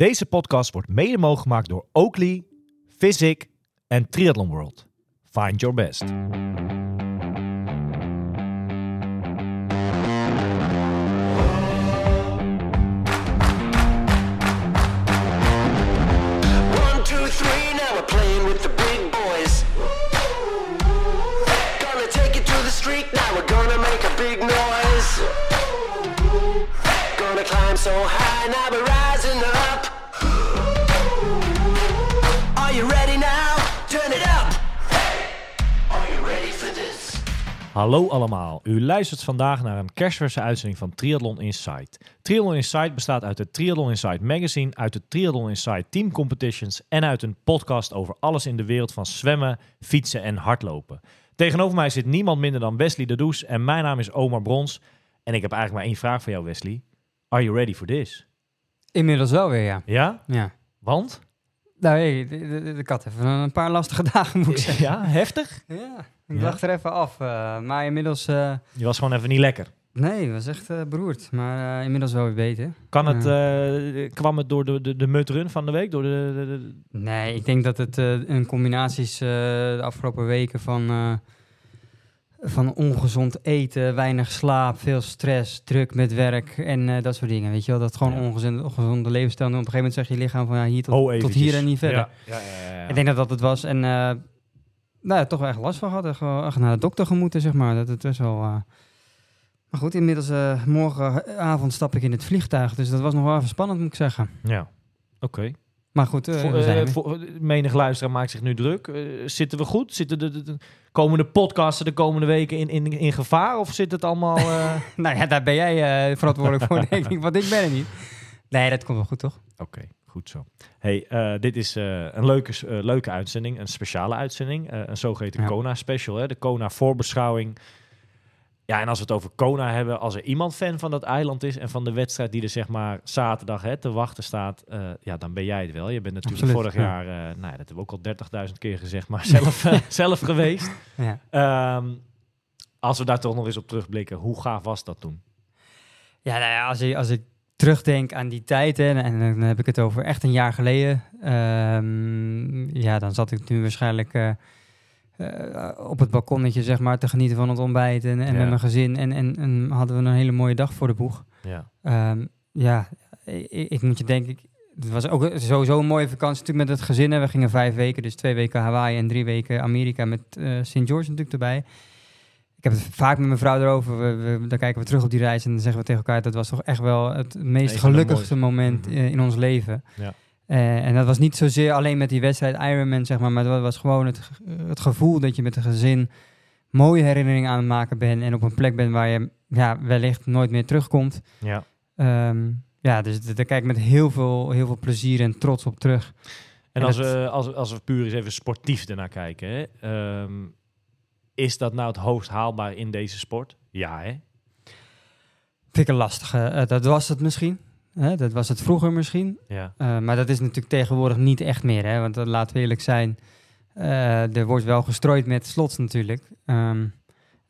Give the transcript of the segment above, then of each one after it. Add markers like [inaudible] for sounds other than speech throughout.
Deze podcast wordt mede mogelijk gemaakt door Oakley, Physic en Triathlon World. Find your best. One, two, three, now we're playing Hallo allemaal, u luistert vandaag naar een kerstverse uitzending van Triathlon Insight. Triathlon Insight bestaat uit het Triathlon Insight magazine, uit de Triathlon Insight team competitions en uit een podcast over alles in de wereld van zwemmen, fietsen en hardlopen. Tegenover mij zit niemand minder dan Wesley de Does en mijn naam is Omar Brons. En ik heb eigenlijk maar één vraag voor jou Wesley. Are you ready for this? Inmiddels wel weer, ja. Ja? ja. Want? Nou, hey, de- de- de- ik had even een paar lastige [laughs] dagen, moet ik zeggen. Ja, heftig? Ja, ik lag er even af. eh, maar inmiddels... eh, Je was gewoon even niet lekker. nee, het was echt eh, beroerd. Maar inmiddels wel weer beter. Kan het, kwam het door de, de, de mutrun van de week? Door de, de- de- Nee, ik denk dat het een combinatie is de afgelopen weken van, van ongezond eten, weinig slaap, veel stress, druk met werk en dat soort dingen. Weet je wel, dat gewoon Ja. ongezonde, ongezonde levensstijl. En op een gegeven moment zegt je lichaam van ja, hier tot, Oh, tot hier en niet verder. Ja, ja, ja, ja, ja. Ik denk dat dat het was. En nou ja, toch wel echt last van gehad. Echt, wel echt naar de dokter gemoeten, zeg maar. Dat het best wel... eh, Maar goed, inmiddels eh, morgenavond stap ik in het vliegtuig. Dus dat was nog wel even spannend, moet ik zeggen. Ja, oké. Maar goed, eh, Voor- voor- menig luisteraar maakt zich nu druk. Zitten we goed? Zitten de, de, de komende podcasten de komende weken in, in, in gevaar? Of zit het allemaal... [laughs] Nou ja, daar ben jij verantwoordelijk voor, denk ik. Want ik ben er niet. Nee, dat komt wel goed, toch? Oké, goed zo. Hey, eh, dit is eh, een leuke, eh, leuke uitzending, een speciale uitzending. eh, een zogeheten Ja. Kona special, hè? de Kona voorbeschouwing. Ja, en als we het over Kona hebben, als er iemand fan van dat eiland is en van de wedstrijd die er zeg maar zaterdag hè, te wachten staat, eh, ja, dan ben jij het wel. Je bent natuurlijk Absoluut, vorig ja. jaar, eh, nou ja, dat hebben we ook al 30.000 keer gezegd, maar [laughs] zelf, [laughs] zelf geweest. Ja. Ehm, als we daar toch nog eens op terugblikken, hoe gaaf was dat toen? Ja, nou ja, als ik, als ik terugdenk aan die tijd, hè, en dan heb ik het over echt een jaar geleden. ehm, ja, dan zat ik nu waarschijnlijk eh, eh, op het balkonnetje, zeg maar, te genieten van het ontbijt en, en Ja. met mijn gezin. En, en, en hadden we een hele mooie dag voor de boeg. Ja, Ehm, ja, ik, ik moet je denken, ik- het was ook sowieso een mooie vakantie natuurlijk met het gezin. hè. We gingen vijf weken, dus twee weken Hawaii en drie weken Amerika met eh St. George natuurlijk erbij. Ik heb het vaak met mijn vrouw erover. We, we, dan kijken we terug op die reis en dan zeggen we tegen elkaar... dat was toch echt wel het meest gelukkigste moment Mhm. eh, in ons leven. Ja. Eh, en dat was niet zozeer alleen met die wedstrijd Ironman, zeg maar... maar dat was gewoon het, het gevoel dat je met een gezin... mooie herinneringen aan het maken bent... en op een plek bent waar je ja, wellicht nooit meer terugkomt... ja. Ehm, ja, dus daar kijk ik met heel veel, heel veel plezier en trots op terug. En En als, het- we, als, als we puur eens even sportief ernaar kijken, hè, ehm, is dat nou het hoogst haalbaar in deze sport? Ja, hè? Vind ik een lastige. Eh, dat was het misschien. Hè? Dat was het vroeger misschien. Ja. Eh, maar dat is natuurlijk tegenwoordig niet echt meer. Hè? Want uh, laten we eerlijk zijn. eh, er wordt wel gestrooid met slots natuurlijk. Ehm,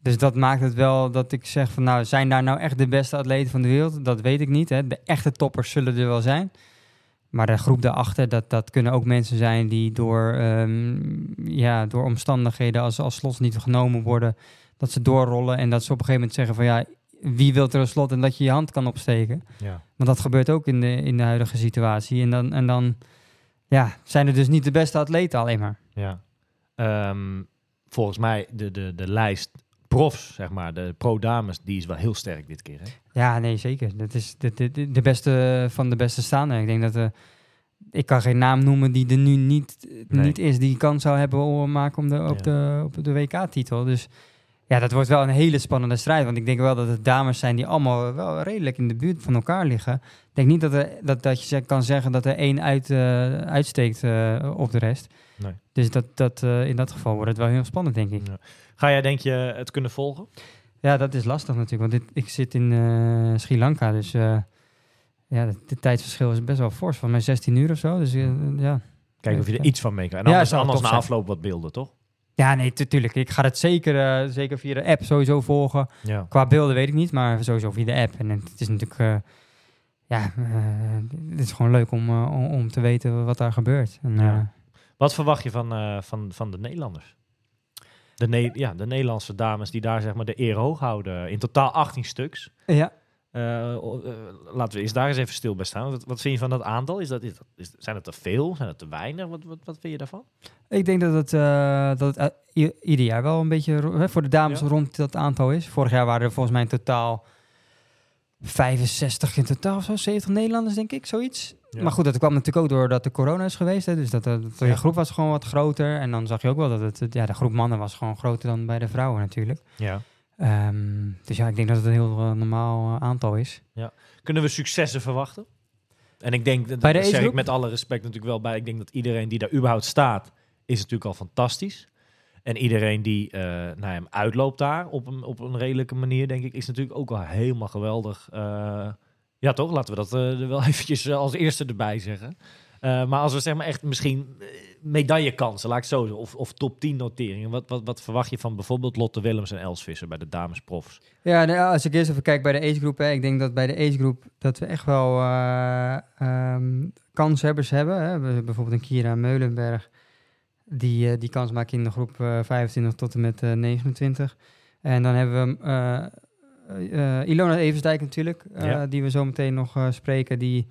dus dat maakt het wel dat ik zeg van nou, zijn daar nou echt de beste atleten van de wereld? Dat weet ik niet. Hè? De echte toppers zullen er wel zijn. Maar de groep daarachter, dat, dat kunnen ook mensen zijn die door, ehm, ja, door omstandigheden als, als slots niet genomen worden, dat ze doorrollen en dat ze op een gegeven moment zeggen van ja, wie wil er een slot en dat je je hand kan opsteken. ja. Want dat gebeurt ook in de, in de huidige situatie. En dan, en dan ja, zijn er dus niet de beste atleten alleen maar. ja. Ehm, volgens mij de, de, de lijst profs, zeg maar, de pro-dames, die is wel heel sterk dit keer. Hè? Ja, nee, zeker. Dat is de, de, de- beste van de beste staande. Ik denk dat eh, ik kan geen naam noemen die er nu niet, Nee. niet is die kans zou hebben om maken om de, op, Ja. de, op de WK-titel. Dus ja, dat wordt wel een hele spannende strijd. Want ik denk wel dat het dames zijn die allemaal wel redelijk in de buurt van elkaar liggen. Ik denk niet dat, er, dat, dat je kan zeggen dat er één uit, eh, uitsteekt eh, op de rest. Nee. Dus dat, dat, eh, in dat geval wordt het wel heel spannend, denk ik. Ja. Ga jij, denk je, het kunnen volgen? Ja, dat is lastig natuurlijk. Want dit, ik zit in eh, Sri Lanka, dus eh, ja, het, tijdsverschil is best wel fors. Van mij 16 uur of zo. Dus eh, ja. Kijk of je er Ja. iets van mee kan. En Ja, anders, zou anders na afloop wat beelden, toch? Ja, nee, natuurlijk. Ik ga het zeker, zeker via de app sowieso volgen. Ja. Qua beelden weet ik niet, maar sowieso via de app. En het is natuurlijk, ja, het is gewoon leuk om, om, om te weten wat daar gebeurt. En, Ja. Wat verwacht je van, eh, van, van de Nederlanders? De, Ne- ja, de Nederlandse dames die daar zeg maar de eer hoog houden. In totaal 18 stuks. ja, eh, laten we eens daar eens even stil bij staan. Wat, wat vind je van dat aantal? Is dat, is dat, is, zijn het te veel? Zijn het te weinig? Wat, wat, wat vind je daarvan? ik denk dat het, dat het ieder jaar wel een beetje voor de dames Ja. rond dat aantal is. Vorig jaar waren er volgens mij in totaal 65 in totaal of zo, 70 Nederlanders denk ik, zoiets. Ja. Maar goed, dat kwam natuurlijk ook doordat de corona is geweest. Hè, dus dat, dat, dat de Ja. groep was gewoon wat groter. En dan zag je ook wel dat het, ja, de groep mannen was gewoon groter dan bij de vrouwen natuurlijk. Ja. Ehm, dus ja, ik denk dat het een heel eh, normaal eh, aantal is. Kunnen we successen verwachten? En ik denk, dat, Bij de dat zeg ik met alle respect natuurlijk wel bij. Ik denk dat iedereen die daar überhaupt staat, is natuurlijk al fantastisch. En iedereen die eh, naar hem uitloopt daar op een, op een redelijke manier, denk ik, is natuurlijk ook wel helemaal geweldig. Ja, toch? Laten we dat eh, er wel [laughs] eventjes eh, als eerste erbij zeggen. Eh, maar als we zeg maar echt misschien medaillekansen, laat ik zo zeggen, of, of top 10 noteringen. Wat, wat, wat verwacht je van bijvoorbeeld Lotte Willems en Els Visser bij de damesprofs? Ja, nou, als ik eerst even kijk bij de agegroep. hè, Ik denk dat bij de agegroep dat we echt wel eh, ehm, kanshebbers hebben. Hè. We hebben bijvoorbeeld een Kira Meulenberg. Die, die kans maakt in de groep eh, 25 tot en met eh, 29. En dan hebben we Ilona Eversdijk natuurlijk. eh, Ja. Die we zo meteen nog eh, spreken. Die,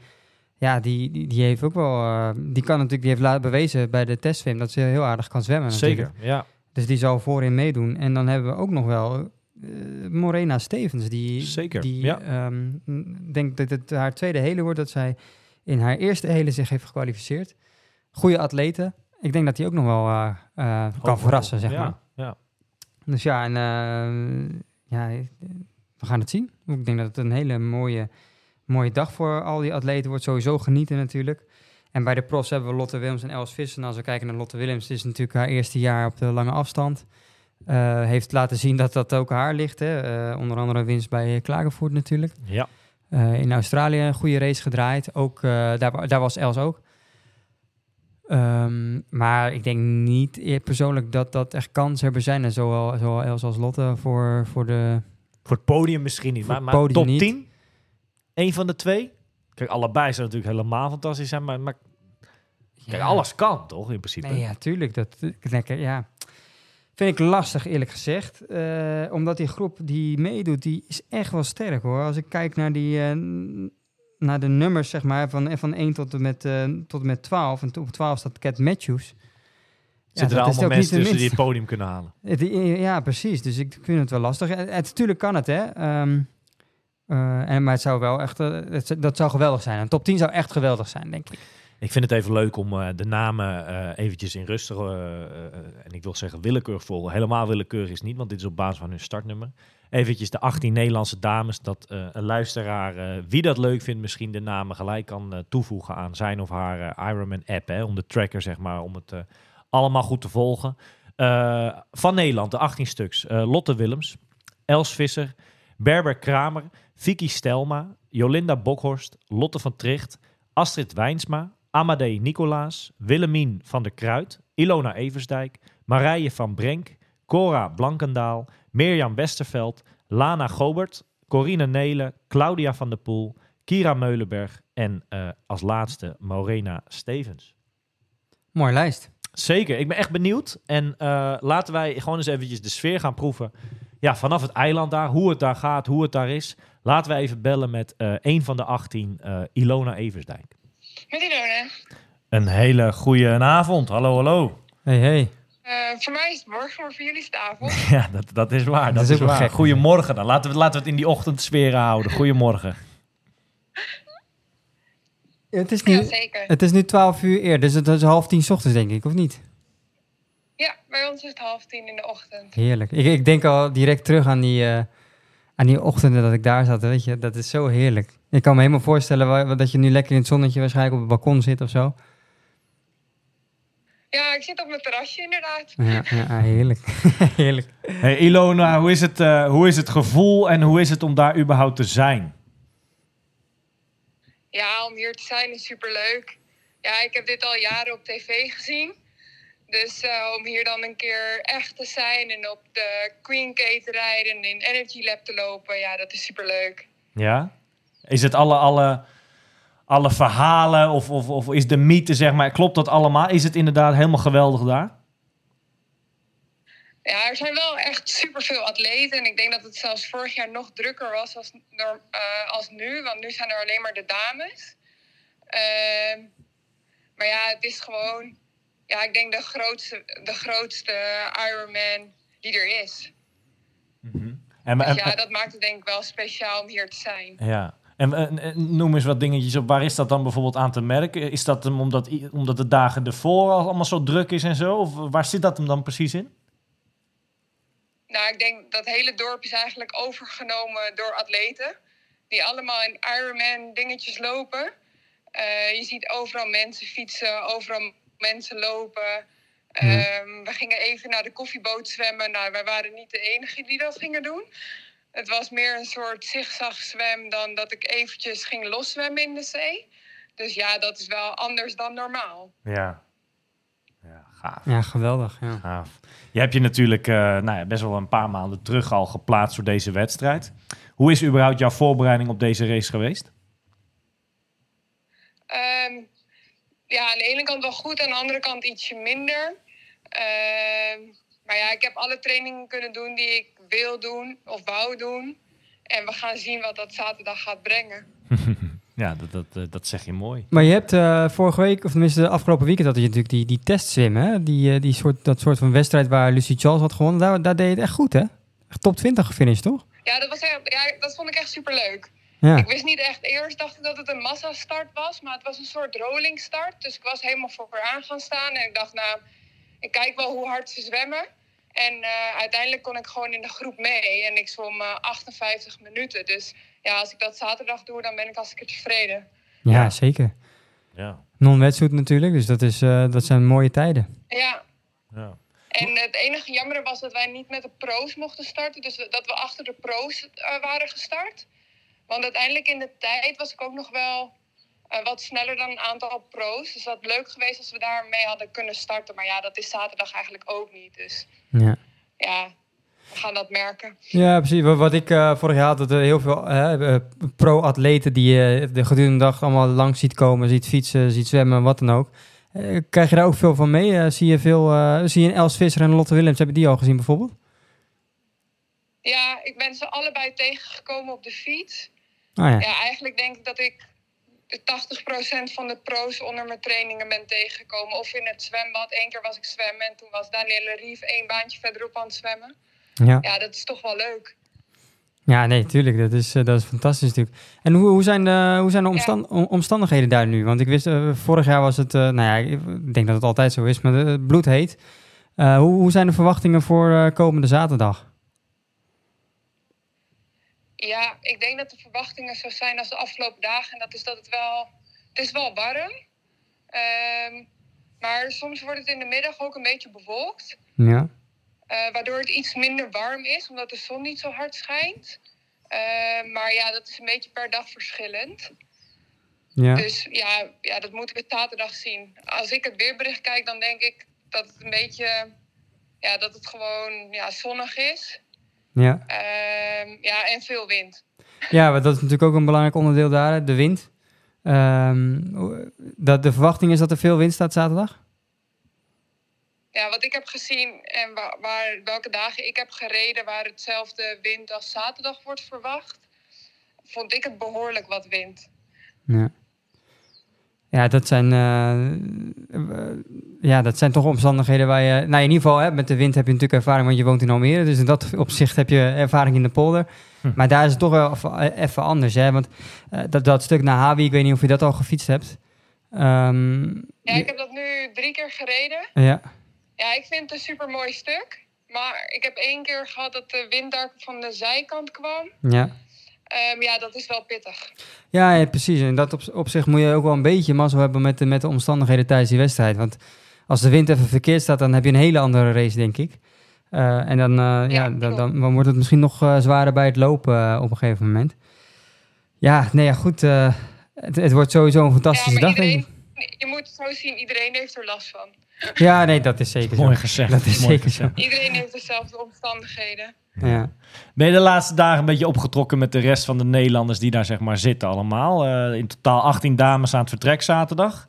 ja, die, die, die heeft ook wel... eh, die kan natuurlijk, die heeft laten bewezen bij de testzwem dat ze heel aardig kan zwemmen natuurlijk. Zeker, ja. Dus die zal voorin meedoen. En dan hebben we ook nog wel eh, Morena Stevens. Die, Zeker, Die, ja. ehm, denk dat het haar tweede hele wordt dat zij in haar eerste hele zich heeft gekwalificeerd. Goede atlete. Ik denk dat hij ook nog wel eh, eh, kan verrassen, zeg ja, maar. Ja. Dus ja, en eh, ja, eh, we gaan het zien. Ik denk dat het een hele mooie, mooie dag voor al die atleten wordt. Sowieso genieten natuurlijk. En bij de profs hebben we Lotte Willems en Els Visser. En als we kijken naar Lotte Willems, het is natuurlijk haar eerste jaar op de lange afstand. Eh, heeft laten zien dat dat ook haar ligt. Hè. Eh, onder andere winst bij Klagenvoort natuurlijk. ja. Eh, in Australië een goede race gedraaid. Ook, daar, daar was Els ook. Ehm, maar ik denk niet eh, persoonlijk dat dat echt kanshebbers zijn. En zowel, zowel Els als Lotte voor, voor de... Voor het podium misschien niet, maar, maar podium top niet. 10? Eén van de twee? Kijk, allebei zou natuurlijk helemaal fantastisch zijn, maar, maar kijk, alles kan toch in principe? Nee, ja, tuurlijk. Dat, lekker, ja. Vind ik lastig, eerlijk gezegd. Eh, omdat die groep die meedoet, die is echt wel sterk, hoor. Als ik kijk naar, die, eh, naar de nummers, zeg maar, van, van 1 tot en met, eh, tot en met 12. En op 12 staat Cat Matthews. Zitten er allemaal mensen tussen die het podium kunnen halen? [laughs] Het- Ja, precies. Dus ik vind het wel lastig. Het, het, tuurlijk kan het, hè. Ehm, eh, en, maar het zou wel echt... eh, het, dat zou geweldig zijn. Een top 10 zou echt geweldig zijn, denk ik. Ik vind het even leuk om eh, de namen eh, eventjes in rust te... eh, eh, en ik wil zeggen willekeurig vol. Helemaal willekeurig is niet, want dit is op basis van hun startnummer. Eventjes de 18 Nederlandse dames. Dat eh, een luisteraar, eh, wie dat leuk vindt, misschien de namen gelijk kan eh, toevoegen aan zijn of haar eh, Ironman app. Hè, om de tracker, zeg maar, om het eh, allemaal goed te volgen. Eh, van Nederland, de 18 stuks. Eh, Lotte Willems, Els Visser, Berber Kramer, Vicky Stelma, Jolinda Bokhorst, Lotte van Tricht, Astrid Wijnsma, Amadee Nicolaas, Willemien van der Kruid, Ilona Eversdijk, Marije van Brenk, Cora Blankendaal, Mirjam Westerveld, Lana Gobert, Corine Nelen, Claudia van der Poel, Kira Meulenberg en eh, als laatste Morena Stevens. Mooie lijst. Zeker, ik ben echt benieuwd. En eh, laten wij gewoon eens eventjes de sfeer gaan proeven. Ja, vanaf het eiland daar, hoe het daar gaat, hoe het daar is. Laten we even bellen met eh een van de 18, eh, Ilona Eversdijk. Met Ilona. Een hele goede avond. Hallo, hallo. Hey, hey. Eh, voor mij is het morgen, maar voor jullie is het avond. [laughs] Ja, dat, dat is waar. Dat, is waar. gek. Goedemorgen dan. Laten we, laten we het in die ochtendsfeer houden. Goedemorgen. Het is, nu, Ja, zeker. het is nu 12 uur eerder, dus het is half tien 's ochtends, denk ik, of niet? Ja, bij ons is het half tien in de ochtend. Heerlijk. Ik, ik denk al direct terug aan die, eh, aan die ochtenden dat ik daar zat, weet je. Dat is zo heerlijk. Ik kan me helemaal voorstellen dat je nu lekker in het zonnetje waarschijnlijk op het balkon zit of zo. Ja, ik zit op mijn terrasje inderdaad. Ja, ja heerlijk. [laughs] heerlijk. Hey Ilona, hoe is, het, eh, hoe is het gevoel en hoe is het om daar überhaupt te zijn? Ja, om hier te zijn is superleuk. Ja, ik heb dit al jaren op tv gezien. Dus eh, om hier dan een keer echt te zijn en op de Queen K te rijden en in Energy Lab te lopen, ja, dat is superleuk. Ja? Is het alle, alle alle verhalen of, of, of is de mythe, zeg maar, klopt dat allemaal? Is het inderdaad helemaal geweldig daar? Ja, er zijn wel echt superveel atleten. En ik denk dat het zelfs vorig jaar nog drukker was als, door- eh, als nu. Want nu zijn er alleen maar de dames. Ehm, maar ja, het is gewoon... Ja, ik denk de grootste, de grootste Ironman die er is. En, Dus en- ja, dat maakt het denk ik wel speciaal om hier te zijn. ja. En, en- noem eens wat dingetjes op. Waar is dat dan bijvoorbeeld aan te merken? Is dat hem omdat, omdat de dagen ervoor al allemaal zo druk is en zo? Of waar zit dat hem dan precies in? Nou, ik denk dat het hele dorp is eigenlijk overgenomen door atleten. Die allemaal in Ironman dingetjes lopen. Eh, je ziet overal mensen fietsen, overal mensen lopen. Ehm, we gingen even naar de koffieboot zwemmen. Nou, wij waren niet de enigen die dat gingen doen. Het was meer een soort zigzagzwem dan dat ik eventjes ging loszwemmen in de zee. Dus ja, dat is wel anders dan normaal. Ja. Ja, gaaf. Ja, geweldig. Ja. gaaf. Je hebt je natuurlijk eh, nou ja, best wel een paar maanden terug al geplaatst voor deze wedstrijd. Hoe is überhaupt jouw voorbereiding op deze race geweest? Ehm, ja, aan de ene kant wel goed, aan de andere kant ietsje minder. Ehm, maar ja, ik heb alle trainingen kunnen doen die ik wil doen of wou doen. En we gaan zien wat dat zaterdag gaat brengen. [laughs] Ja, dat, dat, eh, dat zeg je mooi. Maar je hebt eh, vorige week, of tenminste de afgelopen weekend, had je natuurlijk die, die testzwemmen. Hè? Die, eh, die soort, dat soort van wedstrijd waar Lucy Charles had gewonnen. Daar, daar deed je het echt goed, hè? Echt top 20 gefinished, toch? Ja, dat, was echt, ja, dat vond ik echt superleuk. Ja. Ik wist niet echt eerst, dacht ik dat het een massastart was, maar het was een soort rolling start. Dus ik was helemaal vooraan gaan staan en ik dacht, nou, ik kijk wel hoe hard ze zwemmen. En eh, uiteindelijk kon ik gewoon in de groep mee en ik zwom eh, 58 minuten. Dus ja, als ik dat zaterdag doe, dan ben ik hartstikke tevreden. Ja, zeker. Ja. Non-wetsuit natuurlijk, dus dat, is, eh, dat zijn mooie tijden. Ja, ja. en het enige jammer was dat wij niet met de pro's mochten starten. Dus dat we achter de pro's eh, waren gestart. Want uiteindelijk in de tijd was ik ook nog wel eh, wat sneller dan een aantal pro's. Dus dat had leuk geweest als we daarmee hadden kunnen starten. Maar ja, dat is zaterdag eigenlijk ook niet. Dus Ja. ja, we gaan dat merken. Ja, precies. Wat, ik eh, vorig jaar had, dat er heel veel eh, pro-atleten die je de gedurende dag allemaal langs ziet komen, ziet fietsen, ziet zwemmen, wat dan ook. Eh, krijg je daar ook veel van mee? Zie je veel, zie je Els Visser en Lotte Willems, heb je die al gezien bijvoorbeeld? Ja, ik ben ze allebei tegengekomen op de fiets. Ah ja. Ja, eigenlijk denk ik dat ik de 80% van de pro's onder mijn trainingen ben tegengekomen. Of in het zwembad. Eén keer was ik zwemmen en toen was Danielle Rief één baantje verderop aan het zwemmen. Ja. Ja, dat is toch wel leuk. Ja, nee, tuurlijk. Dat is, eh, dat is fantastisch natuurlijk. En hoe, hoe zijn de, hoe zijn de omstan- om- omstandigheden daar nu? Want ik wist, eh, vorig jaar was het, eh, nou ja, ik denk dat het altijd zo is, maar het bloed heet. Eh, hoe, hoe zijn de verwachtingen voor komende zaterdag? Ja, ik denk dat de verwachtingen zo zijn als de afgelopen dagen. En dat is dat het wel... Het is wel warm. Ehm, maar soms wordt het in de middag ook een beetje bewolkt. Ja. Eh, waardoor het iets minder warm is, omdat de zon niet zo hard schijnt. Ehm, maar ja, dat is een beetje per dag verschillend. Ja. Dus ja, ja, dat moeten we zaterdag zien. Als ik het weerbericht kijk, dan denk ik dat het een beetje... Ja, dat het gewoon ja, zonnig is. Ja. Ehm, ja, en veel wind. ja, dat is natuurlijk ook een belangrijk onderdeel daar, de wind. Ehm, dat de verwachting is dat er veel wind staat zaterdag? Ja, wat ik heb gezien en waar, waar, welke dagen ik heb gereden... waar hetzelfde wind als zaterdag wordt verwacht... vond ik het behoorlijk wat wind. Ja. Ja, dat zijn, eh, ja, dat zijn toch omstandigheden waar je... Nou, in ieder geval, hè, met de wind heb je natuurlijk ervaring, want je woont in Almere. Dus in dat opzicht heb je ervaring in de polder. Hm. Maar daar is het toch wel even- anders, hè. Want eh, dat, dat stuk naar Hawi, ik weet niet of je dat al gefietst hebt. Ehm, Ja, ik heb dat nu drie keer gereden. ja, Ja, ik vind het een super mooi stuk. Maar ik heb één keer gehad dat de wind daar van de zijkant kwam. ja. Ehm, ja, dat is wel pittig. Ja, ja, precies. En dat op, op zich moet je ook wel een beetje mazzel hebben met de, met de omstandigheden tijdens die wedstrijd. Want als de wind even verkeerd staat, dan heb je een hele andere race, denk ik. Eh, en dan, eh, ja, dan, dan, dan wordt het misschien nog eh, zwaarder bij het lopen op een gegeven moment. Ja, nee, ja, goed. het, het wordt sowieso een fantastische dag, denk iedereen, ik. je moet het zo zien, iedereen heeft er last van. Ja, nee, dat is zeker zo. Mooi gezegd. Dat is Mooi zeker zo. Iedereen heeft dezelfde omstandigheden. Ja. Ben je de laatste dagen een beetje opgetrokken met de rest van de Nederlanders die daar zeg maar zitten allemaal? Eh, in totaal 18 dames aan het vertrek zaterdag.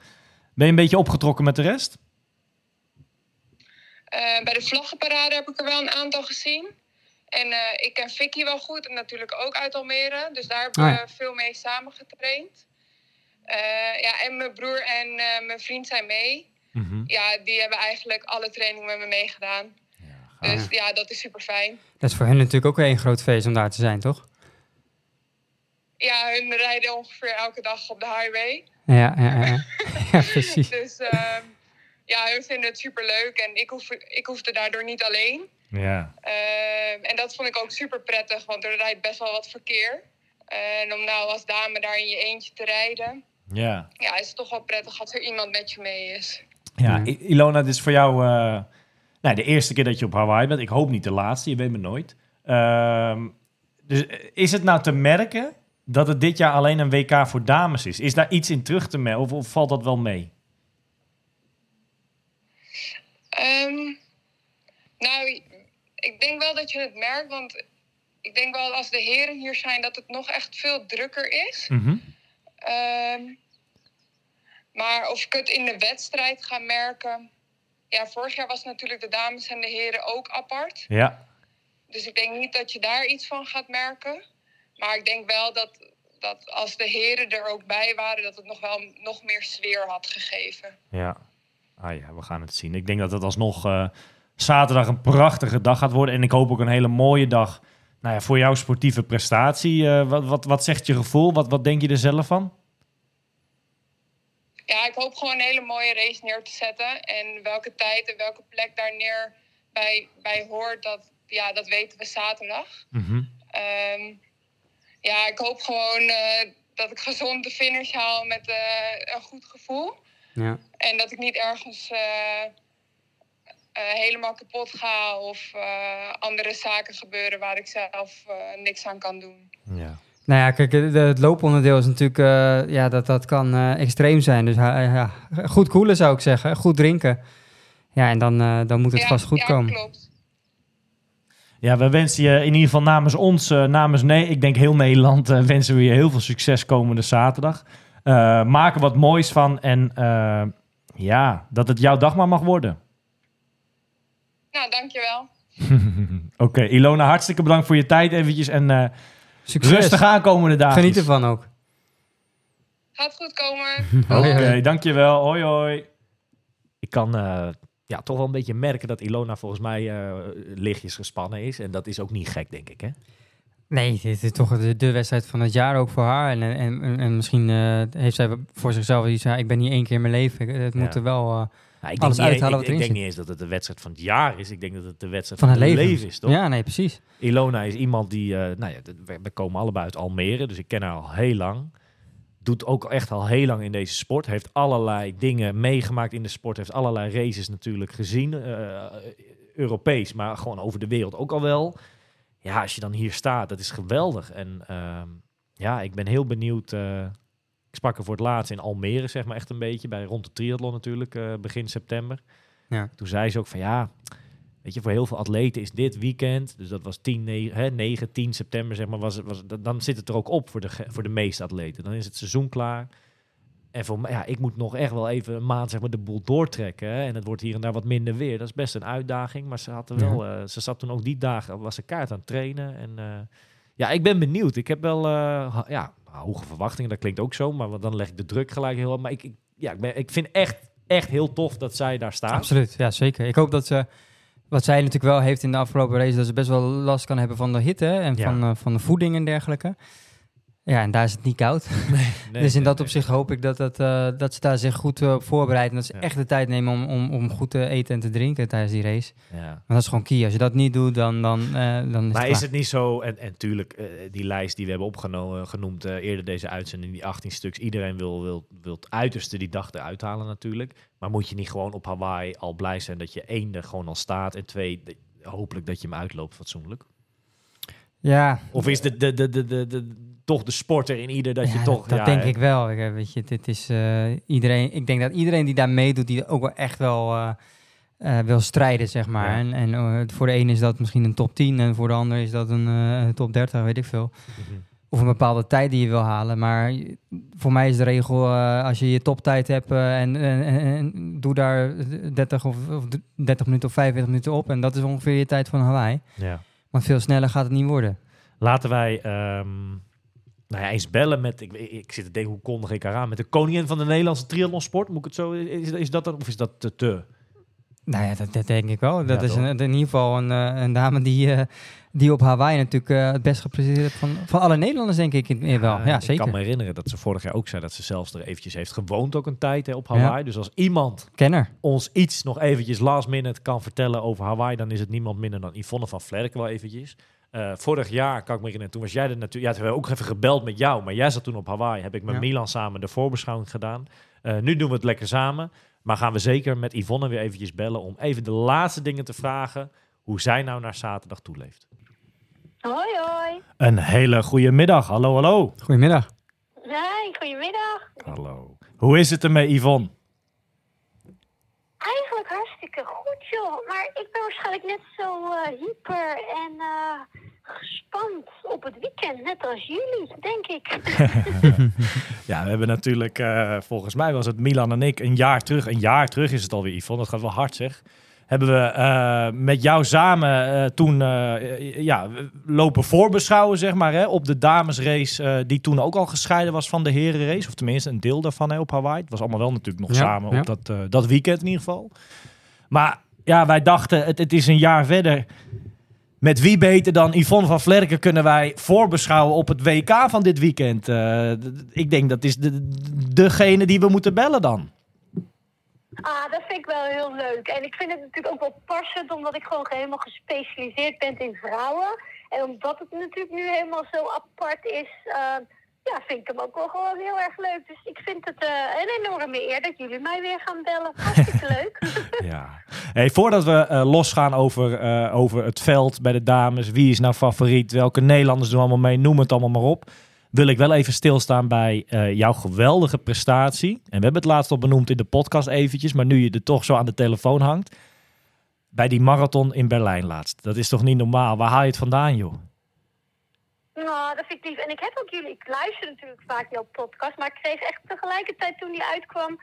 Ben je een beetje opgetrokken met de rest? Eh, bij de vlaggenparade heb ik er wel een aantal gezien. En eh, ik ken Vicky wel goed en natuurlijk ook uit Almere. Dus daar hebben Oh we ja. veel mee samen getraind. Eh, ja, en mijn broer en eh, mijn vriend zijn mee. Mhm. Ja, die hebben eigenlijk alle trainingen met me meegedaan. Dus ja, dat is super fijn. Dat is voor hen natuurlijk ook een groot feest om daar te zijn, toch? Ja, hun rijden ongeveer elke dag op de highway. Ja, ja, ja. ja. ja [laughs] precies. Dus ehm, ja, hun vinden het super leuk en ik, hoef, ik hoefde daardoor niet alleen. Ja. Ehm, en dat vond ik ook super prettig, want er rijdt best wel wat verkeer. En om nou als dame daar in je eentje te rijden, Ja. ja, is het toch wel prettig als er iemand met je mee is. Ja. I- Ilona, dit is voor jou eh, nou, de eerste keer dat je op Hawaii bent. Ik hoop niet de laatste, je weet me nooit. Ehm, dus eh, is het nou te merken dat het dit jaar alleen een WK voor dames is? Is daar iets in terug te merken of, of valt dat wel mee? Ehm, nou, ik denk wel dat je het merkt, want ik denk wel als de heren hier zijn dat het nog echt veel drukker is. Ehm, maar of ik het in de wedstrijd ga merken. Ja, vorig jaar was natuurlijk de dames en de heren ook apart. Ja. Dus ik denk niet dat je daar iets van gaat merken. Maar ik denk wel dat, dat als de heren er ook bij waren, dat het nog wel nog meer sfeer had gegeven. Ja. Ah ja, we gaan het zien. Ik denk dat het alsnog eh, zaterdag een prachtige dag gaat worden. En ik hoop ook een hele mooie dag nou ja, voor jouw sportieve prestatie. Eh, wat, wat, wat zegt je gevoel? Wat, wat denk je er zelf van? Ja, ik hoop gewoon een hele mooie race neer te zetten. En welke tijd en welke plek daar neer bij, bij hoort, dat, ja, dat weten we zaterdag. Mhm. Ehm, ja, ik hoop gewoon eh, dat ik gezond de finish haal met eh, een goed gevoel. Ja. En dat ik niet ergens eh, eh, helemaal kapot ga of eh, andere zaken gebeuren waar ik zelf eh, niks aan kan doen. Ja. Nou ja, kijk, het looponderdeel is natuurlijk, eh, ja, dat, dat kan eh, extreem zijn. Dus eh, ja, goed koelen zou ik zeggen, goed drinken. Ja, en dan, eh, dan moet het ja, vast goed ja, komen. klopt. Ja, we wensen je in ieder geval namens ons, eh, namens nee, ik denk heel Nederland, eh, wensen we je heel veel succes komende zaterdag. Eh maak er wat moois van en eh, ja, dat het jouw dag maar mag worden. Nou, dankjewel. [laughs] Oké, Ilona, hartstikke bedankt voor je tijd eventjes en eh, Succes. rustig aankomende dagen. Geniet ervan ook. Gaat goed komen. [laughs] Oké, dankjewel. Hoi, hoi. Ik kan eh, ja, toch wel een beetje merken dat Ilona volgens mij eh, lichtjes gespannen is. En dat is ook niet gek, denk ik, hè? Nee, dit is toch de, de wedstrijd van het jaar ook voor haar. En, en, en, en misschien eh, heeft zij voor zichzelf iets, ja, ik ben hier één keer in mijn leven. Het moet Ja. er wel... eh, Nou, ik Alles denk, niet, uithalen ik, wat ik erin denk niet eens dat het de wedstrijd van het jaar is. Ik denk dat het de wedstrijd van het leven. leven is, toch? Ja, nee, precies. Ilona is iemand die, eh, nou ja, we, komen allebei uit Almere, dus ik ken haar al heel lang. Doet ook echt al heel lang in deze sport. Heeft allerlei dingen meegemaakt in de sport. Heeft allerlei races natuurlijk gezien. eh, Europees, maar gewoon over de wereld ook al wel. Ja, als je dan hier staat, dat is geweldig. En ehm, ja, ik ben heel benieuwd. Ik sprak er voor het laatst in Almere, zeg maar echt een beetje. Bij rond de triathlon natuurlijk, eh, begin september. Ja. Toen zei ze ook van ja, weet je, voor heel veel atleten is dit weekend, dus dat was 10, 9, hè, 9 10 september zeg maar, was, het- was, dan zit het er ook op voor de, voor de meeste atleten. Dan is het seizoen klaar. En voor mij, ja, ik moet nog echt wel even een maand zeg maar, de boel doortrekken. Hè? En het wordt hier en daar wat minder weer. Dat is best een uitdaging. Maar ze, had er wel, eh, ze zat toen ook die dagen, was ze kaart aan het trainen. En eh, ja, ik ben benieuwd. Ik heb wel ja, hoge verwachtingen. Dat klinkt ook zo. Maar dan leg ik de druk gelijk heel Maar ik, ik, ja, ik, ben, ik vind echt, echt heel tof dat zij daar staat. Absoluut, ja zeker. Ik hoop dat ze, wat zij natuurlijk wel heeft in de afgelopen race, dat ze best wel last kan hebben van de hitte en Ja. van, eh, van de voeding en dergelijke. Ja, en daar is het niet koud. [laughs] Nee, dus in dat opzicht hoop ik dat, dat, eh, dat ze daar zich goed eh, op voorbereiden. En dat ze echt de tijd nemen om, om, om goed te eten en te drinken tijdens die race. Ja. Want dat is gewoon key. Als je dat niet doet, dan, dan, eh, dan is Maar het is het niet zo, en, en tuurlijk, eh, die lijst die we hebben opgenomen, genoemd eh, eerder deze uitzending, die 18 stuks, iedereen wil, wil, wil het uiterste die dag eruit halen natuurlijk. Maar moet je niet gewoon op Hawaii al blij zijn dat je één er gewoon al staat en twee, de- hopelijk dat je hem uitloopt fatsoenlijk? Ja, Of is de, de, de, de, de, de- toch de sporter in ieder. Dat je toch. dat ja, denk ik wel. Ik, weet je, dit is eh, iedereen. Ik denk dat iedereen die daar meedoet, die ook wel echt wel eh, eh, wil strijden, zeg maar. Ja. En, en voor de ene is dat misschien een top 10 en voor de ander is dat een top 30, weet ik veel. Mhm. Of een bepaalde tijd die je wil halen. Maar voor mij is de regel, als je je toptijd hebt en, en, doe daar 30 of, of 30 minuten of 45 minuten op. En dat is ongeveer je tijd van Hawaii. Ja. Want veel sneller gaat het niet worden. Laten wij ehm, nou ja, eens bellen met. Ik, ik zit te denken, hoe kondig ik haar aan? Met de koningin van de Nederlandse triathlonsport. Moet ik het zo. Is, is dat dan, of is dat te? te? Nou ja, dat, dat denk ik wel. Dat Ja, is een, in ieder geval een, eh, een dame die, eh, die op Hawaii natuurlijk eh, het best gepresteerd heeft van, van alle Nederlanders, denk ik in- wel. Ja, ik zeker. kan me herinneren dat ze vorig jaar ook zei dat ze zelfs er eventjes heeft gewoond ook een tijd hè, op Hawaii. Dus als iemand Kenner. ons iets nog eventjes last minute kan vertellen over Hawaii, dan is het niemand minder dan Yvonne van Vlerken wel eventjes. Eh, vorig jaar, kan ik me herinneren, toen was jij er natuurlijk... Ja, toen hebben we ook even gebeld met jou, maar jij zat toen op Hawaii. Heb ik met Ja. Milan samen de voorbeschouwing gedaan. Eh, nu doen we het lekker samen. Maar gaan we zeker met Yvonne weer eventjes bellen om even de laatste dingen te vragen. Hoe zij nou naar zaterdag toeleeft. Hoi, hoi. Een hele goede middag. Hallo, hallo. Goedemiddag. Hey, goedemiddag. Hallo. Hoe is het ermee, Yvonne? Eigenlijk hartstikke goed, joh. Maar ik ben waarschijnlijk net zo eh, hyper en eh, gespannen op het weekend. Net als jullie, denk ik. [laughs] Ja, we hebben natuurlijk, eh, volgens mij was het Milan en ik, een jaar terug. Een jaar terug is het alweer, Yvonne. Dat gaat wel hard, zeg. Hebben we eh, met jou samen eh, toen eh, ja, lopen voorbeschouwen, zeg maar, hè, op de damesrace. eh, die toen ook al gescheiden was van de herenrace. Of tenminste, een deel daarvan hè, op Hawaii. Het was allemaal wel natuurlijk nog Ja, samen ja. op dat, eh, dat weekend in ieder geval. Maar ja, wij dachten, het, het is een jaar verder. Met wie beter dan Yvonne van Vlerken kunnen wij voorbeschouwen op het WK van dit weekend? Eh, ik denk dat is de, degene die we moeten bellen dan. Ah, dat vind ik wel heel leuk. En ik vind het natuurlijk ook wel passend, omdat ik gewoon helemaal gespecialiseerd ben in vrouwen. En omdat het natuurlijk nu helemaal zo apart is, eh, ja, vind ik hem ook wel gewoon heel erg leuk. Dus ik vind het eh, een enorme eer dat jullie mij weer gaan bellen. Hartstikke [laughs] leuk. [laughs] Ja. Hey, voordat we eh, losgaan over, eh, over het veld bij de dames, wie is nou favoriet, welke Nederlanders doen allemaal mee, noem het allemaal maar op. Wil ik wel even stilstaan bij jouw geweldige prestatie. En we hebben het laatst al benoemd in de podcast eventjes, maar nu je er toch zo aan de telefoon hangt. Bij die marathon in Berlijn laatst. Dat is toch niet normaal? Waar haal je het vandaan, joh? Nou, dat vind ik lief. En ik heb ook jullie, ik luister natuurlijk vaak jouw podcast, maar ik kreeg echt tegelijkertijd toen die uitkwam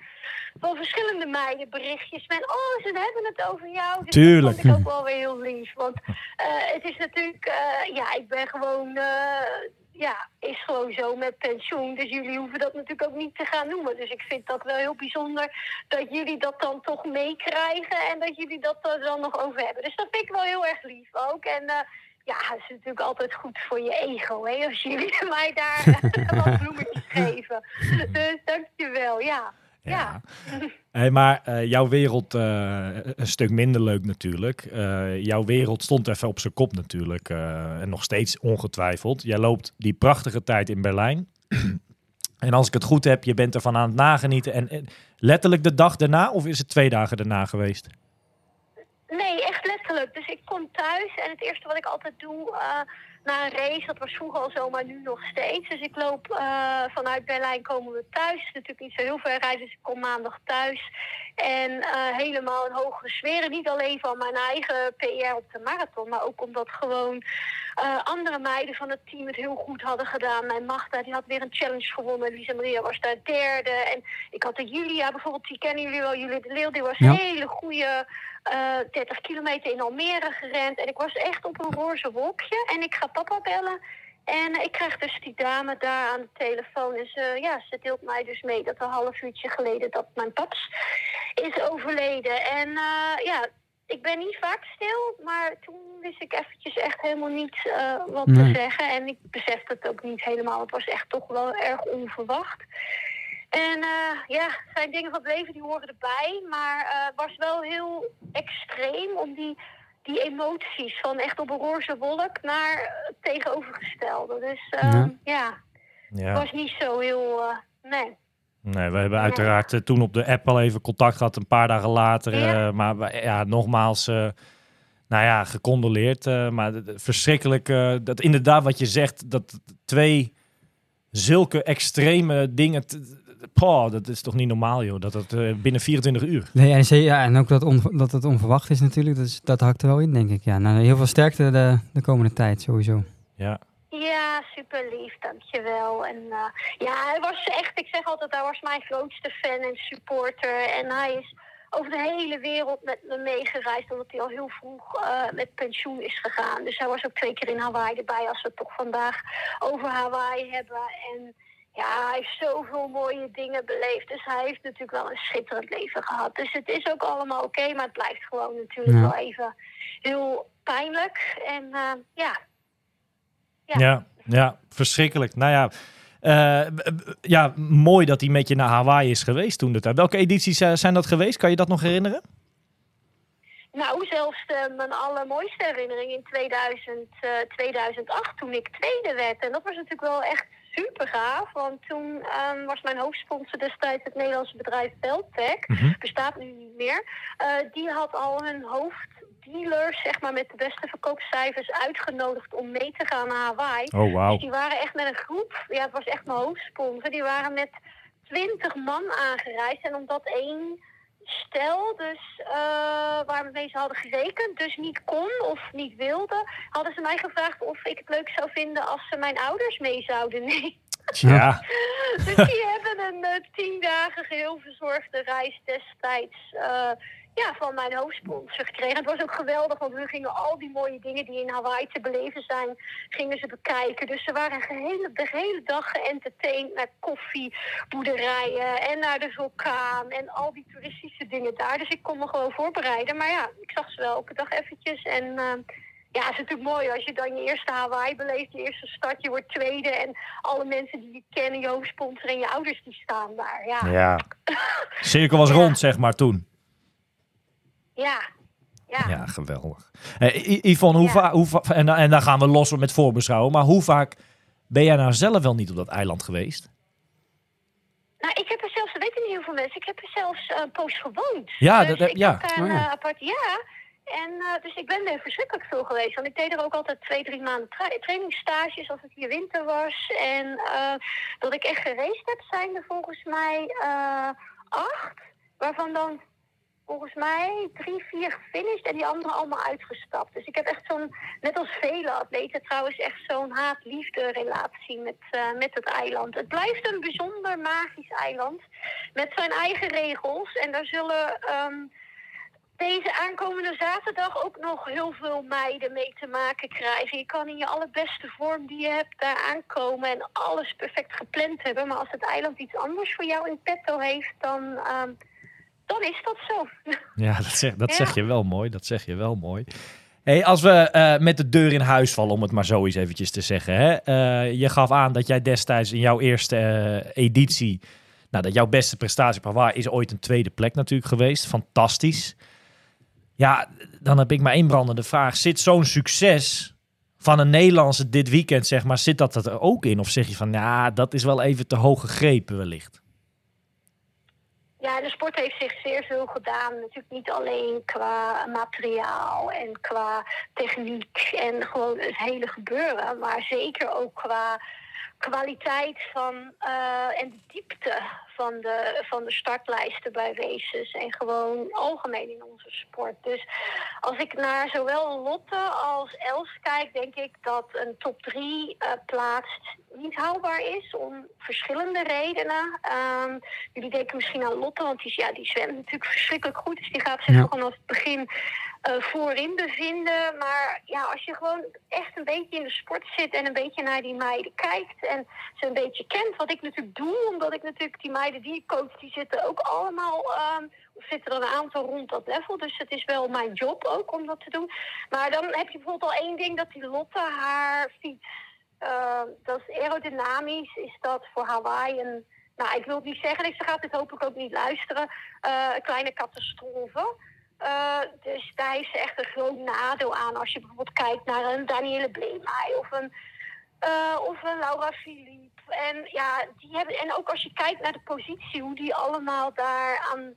van verschillende meiden berichtjes met, oh, ze hebben het over jou. Dus Tuurlijk. dat vond ik ook wel weer heel lief. Want eh, het is natuurlijk, eh, ja, ik ben gewoon, eh, ja, is gewoon zo met pensioen. Dus jullie hoeven dat natuurlijk ook niet te gaan noemen. Dus ik vind dat wel heel bijzonder dat jullie dat dan toch meekrijgen en dat jullie dat er dan nog over hebben. Dus dat vind ik wel heel erg lief ook. En ja, het is natuurlijk altijd goed voor je ego, hè, als jullie [laughs] mij daar [laughs] wat bloemetjes geven. Dus dankjewel, ja. Ja. [laughs] Hey, maar eh, jouw wereld, eh, een stuk minder leuk natuurlijk. Eh, jouw wereld stond even op zijn kop natuurlijk. en nog steeds ongetwijfeld. Jij loopt die prachtige tijd in Berlijn. [clears throat] en als ik het goed heb, je bent ervan aan het nagenieten. En, en letterlijk de dag daarna, of is het twee dagen daarna geweest? Nee, echt Dus ik kom thuis en het eerste wat ik altijd doe eh, na een race, dat was vroeger al zo, maar nu nog steeds. Dus ik loop eh, vanuit Berlijn komen we thuis. Natuurlijk niet zo heel ver rijden, dus ik kom maandag thuis. En eh, helemaal in hogere sferen. Niet alleen van mijn eigen PR op de marathon, maar ook omdat gewoon eh, andere meiden van het team het heel goed hadden gedaan. Mijn Magda die had weer een challenge gewonnen. Lisa Maria was daar derde. En ik had de Julia bijvoorbeeld, die kennen jullie wel. Julia de Leeuw, die was Ja. een hele goede eh 30 kilometer in Almere gerend. En ik was echt op een roze wolkje. En ik ga papa bellen. En eh, ik krijg dus die dame daar aan de telefoon. En ze, ja, ze deelt mij dus mee dat een half uurtje geleden dat mijn paps is overleden. En eh, ja, ik ben niet vaak stil, maar toen wist ik eventjes echt helemaal niet eh, wat Nee. te zeggen. En ik besefte het ook niet helemaal. Het was echt toch wel erg onverwacht. En eh, ja, het zijn dingen van het leven die horen erbij. Maar eh, het was wel heel extreem om die, die emoties van echt op een roze wolk naar het tegenovergestelde. Dus eh, Ja. ja. het Ja. was niet zo heel. eh, nee. Nee, we hebben uiteraard eh, toen op de app al even contact gehad, een paar dagen later. Ja. eh, maar ja, nogmaals, eh, nou ja, gecondoleerd. eh, maar verschrikkelijk, eh, dat inderdaad wat je zegt, dat twee zulke extreme dingen... Poh, dat is toch niet normaal, joh. Dat het eh, binnen 24 uur... Nee, en, ze- ja, en ook dat, on, dat het onverwacht is natuurlijk, dat, is- dat hakt er wel in, denk ik. Ja, nou, heel veel sterkte de, de komende tijd, sowieso. Ja. Ja, super lief, dankjewel. En eh, ja, hij was echt, ik zeg altijd, hij was mijn grootste fan en supporter. En hij is over de hele wereld met me meegereisd, omdat hij al heel vroeg eh, met pensioen is gegaan. Dus hij was ook twee keer in Hawaii erbij, als we het toch vandaag over Hawaii hebben. En ja, hij heeft zoveel mooie dingen beleefd. Dus hij heeft natuurlijk wel een schitterend leven gehad. Dus het is ook allemaal oké, maar het blijft gewoon natuurlijk Ja. wel even heel pijnlijk. En eh, ja, Ja. Ja. ja, verschrikkelijk. Nou ja, eh, ja, mooi dat hij met je naar Hawaii is geweest toen. de tijd. Welke edities eh, zijn dat geweest? Kan je dat nog herinneren? Nou, zelfs de, mijn allermooiste herinnering in 2000, eh, 2008, toen ik tweede werd. En dat was natuurlijk wel echt super gaaf. Want toen ehm, was mijn hoofdsponsor destijds het Nederlandse bedrijf Beltec. Mhm. Bestaat nu niet meer. Eh, die had al hun hoofddealers, zeg maar, met de beste verkoopcijfers uitgenodigd om mee te gaan naar Hawaii. Oh, Dus wauw. die waren echt met een groep, ja, het was echt mijn hoofdsponsor. Die waren met twintig man aangereisd. En omdat één stel, dus eh waarmee ze hadden gerekend, dus niet kon of niet wilde, hadden ze mij gevraagd of ik het leuk zou vinden als ze mijn ouders mee zouden nemen. Ja, [laughs] Dus die hebben een eh, tien dagen geheel verzorgde reis destijds eh, ja, van mijn hoofdsponsor gekregen. Het was ook geweldig, want we gingen al die mooie dingen die in Hawaii te beleven zijn, gingen ze bekijken. Dus ze waren gehele, de hele dag geëntertained naar koffieboerderijen en naar de vulkaan en al die toeristische dingen daar. Dus ik kon me gewoon voorbereiden. Maar ja, ik zag ze wel elke dag eventjes en... eh, ja, het is natuurlijk mooi als je dan je eerste Hawaii beleeft, je eerste start, je wordt tweede en alle mensen die je kennen, je hoofdsponsor en je ouders die staan daar. Ja, ja. ja. [laughs] Cirkel was Ja. rond, zeg maar, toen. Ja. Ja, geweldig. Eh, I- Yvonne, hoe Ja. va- hoe va- en, dan- en dan gaan we los met voorbeschouwen. Maar hoe vaak ben jij nou zelf wel niet op dat eiland geweest? Nou, ik heb er zelfs, dat weten niet heel veel mensen, ik heb er zelfs eh, een poos gewoond. Ja, dus dat- ik ja. heb een Oh, ja. eh, apart, ja. En eh, dus ik ben er verschrikkelijk veel geweest. Want ik deed er ook altijd twee, drie maanden tra- trainingsstages als het hier winter was. En eh, dat ik echt geraced heb, zijn er volgens mij eh, acht. Waarvan dan volgens mij drie, vier gefinished en die anderen allemaal uitgestapt. Dus ik heb echt zo'n, net als vele atleten trouwens, echt zo'n haat-liefde relatie met, eh, met het eiland. Het blijft een bijzonder magisch eiland met zijn eigen regels. En daar zullen ehm, deze aankomende zaterdag ook nog heel veel meiden mee te maken krijgen. Je kan in je allerbeste vorm die je hebt daar aankomen en alles perfect gepland hebben. Maar als het eiland iets anders voor jou in petto heeft, dan, ehm, dan is dat zo. [laughs] Ja, dat zeg, dat Ja. zeg je wel mooi. Dat zeg je wel mooi. Hey, als we eh, met de deur in huis vallen, om het maar zo eens eventjes te zeggen. Hè? Eh, je gaf aan dat jij destijds in jouw eerste eh, editie... Nou, dat jouw beste prestatie op Hawaii is ooit een tweede plek natuurlijk geweest. Fantastisch. Ja, dan heb ik maar één brandende vraag. Zit zo'n succes van een Nederlandse dit weekend, zeg maar, zit dat er ook in? Of zeg je van, ja, dat is wel even te hoog gegrepen wellicht? Ja, de sport heeft zich zeer veel gedaan. Natuurlijk niet alleen qua materiaal en qua techniek en gewoon het hele gebeuren. Maar zeker ook qua kwaliteit van eh, en de diepte van de, van de startlijsten bij races. En gewoon algemeen in onze sport. Dus als ik naar zowel Lotte als Els kijk, denk ik dat een top 3 plaats niet haalbaar is om verschillende redenen. Ehm, jullie denken misschien aan Lotte, want die, ja, die zwemt natuurlijk verschrikkelijk goed. Dus die gaat zich Ja. vanaf het begin eh, voorin bevinden. Maar ja, als je gewoon echt een beetje in de sport zit en een beetje naar die meiden kijkt en ze een beetje kent, wat ik natuurlijk doe, omdat ik natuurlijk die meiden die ik coach, die zitten ook allemaal, ehm, of zitten er een aantal rond dat level. Dus het is wel mijn job ook om dat te doen. Maar dan heb je bijvoorbeeld al één ding dat die Lotte haar fiets, eh, dat is aerodynamisch, is dat voor Hawaii een, nou ik wil het niet zeggen, ze gaat dit hopelijk ook niet luisteren, eh, een kleine catastrofe. Eh, dus daar heeft ze echt een groot nadeel aan. Als je bijvoorbeeld kijkt naar een Danielle Bleemai of een, eh, of een Laura Philippe. En, ja, die hebben, en ook als je kijkt naar de positie, hoe die allemaal daar aan,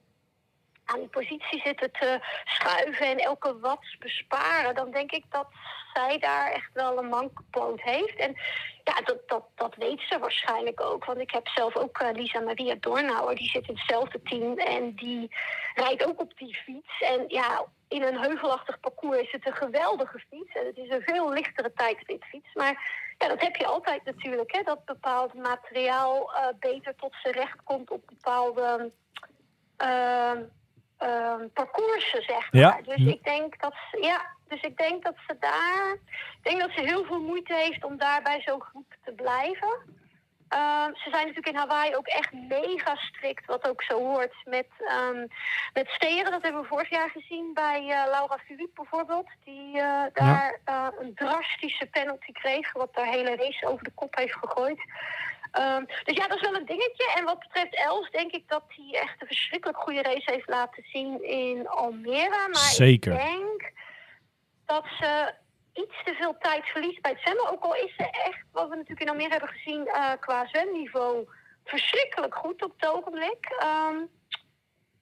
aan die positie zitten te schuiven en elke wat besparen, dan denk ik dat zij daar echt wel een mankepoot heeft. En ja, dat, dat, dat weet ze waarschijnlijk ook. Want ik heb zelf ook eh, Lisa Maria Dornauer, die zit in hetzelfde team en die rijdt ook op die fiets. En ja, in een heuvelachtig parcours is het een geweldige fiets. En het is een veel lichtere tijdritfiets. Maar ja, dat heb je altijd natuurlijk, hè, dat bepaald materiaal eh, beter tot zijn recht komt op bepaalde ehm, parcoursen, zeg maar. Ja. Dus ik denk dat ze, ja, dus ik denk dat ze daar, ik denk dat ze heel veel moeite heeft om daar bij zo'n groep te blijven. Ehm, ze zijn natuurlijk in Hawaii ook echt mega strikt, wat ook zo hoort, met, ehm, met steren. Dat hebben we vorig jaar gezien bij eh, Laura Philippe bijvoorbeeld. Die eh, daar eh, een drastische penalty kreeg, wat de hele race over de kop heeft gegooid. Ehm, dus ja, dat is wel een dingetje. En wat betreft Els, denk ik dat hij echt een verschrikkelijk goede race heeft laten zien in Almere. Maar Zeker. ik denk dat ze iets te veel tijd verliest bij het zwemmen. Ook al is ze echt, wat we natuurlijk in Almere hebben gezien, eh, qua zwemniveau verschrikkelijk goed op het ogenblik. Ehm,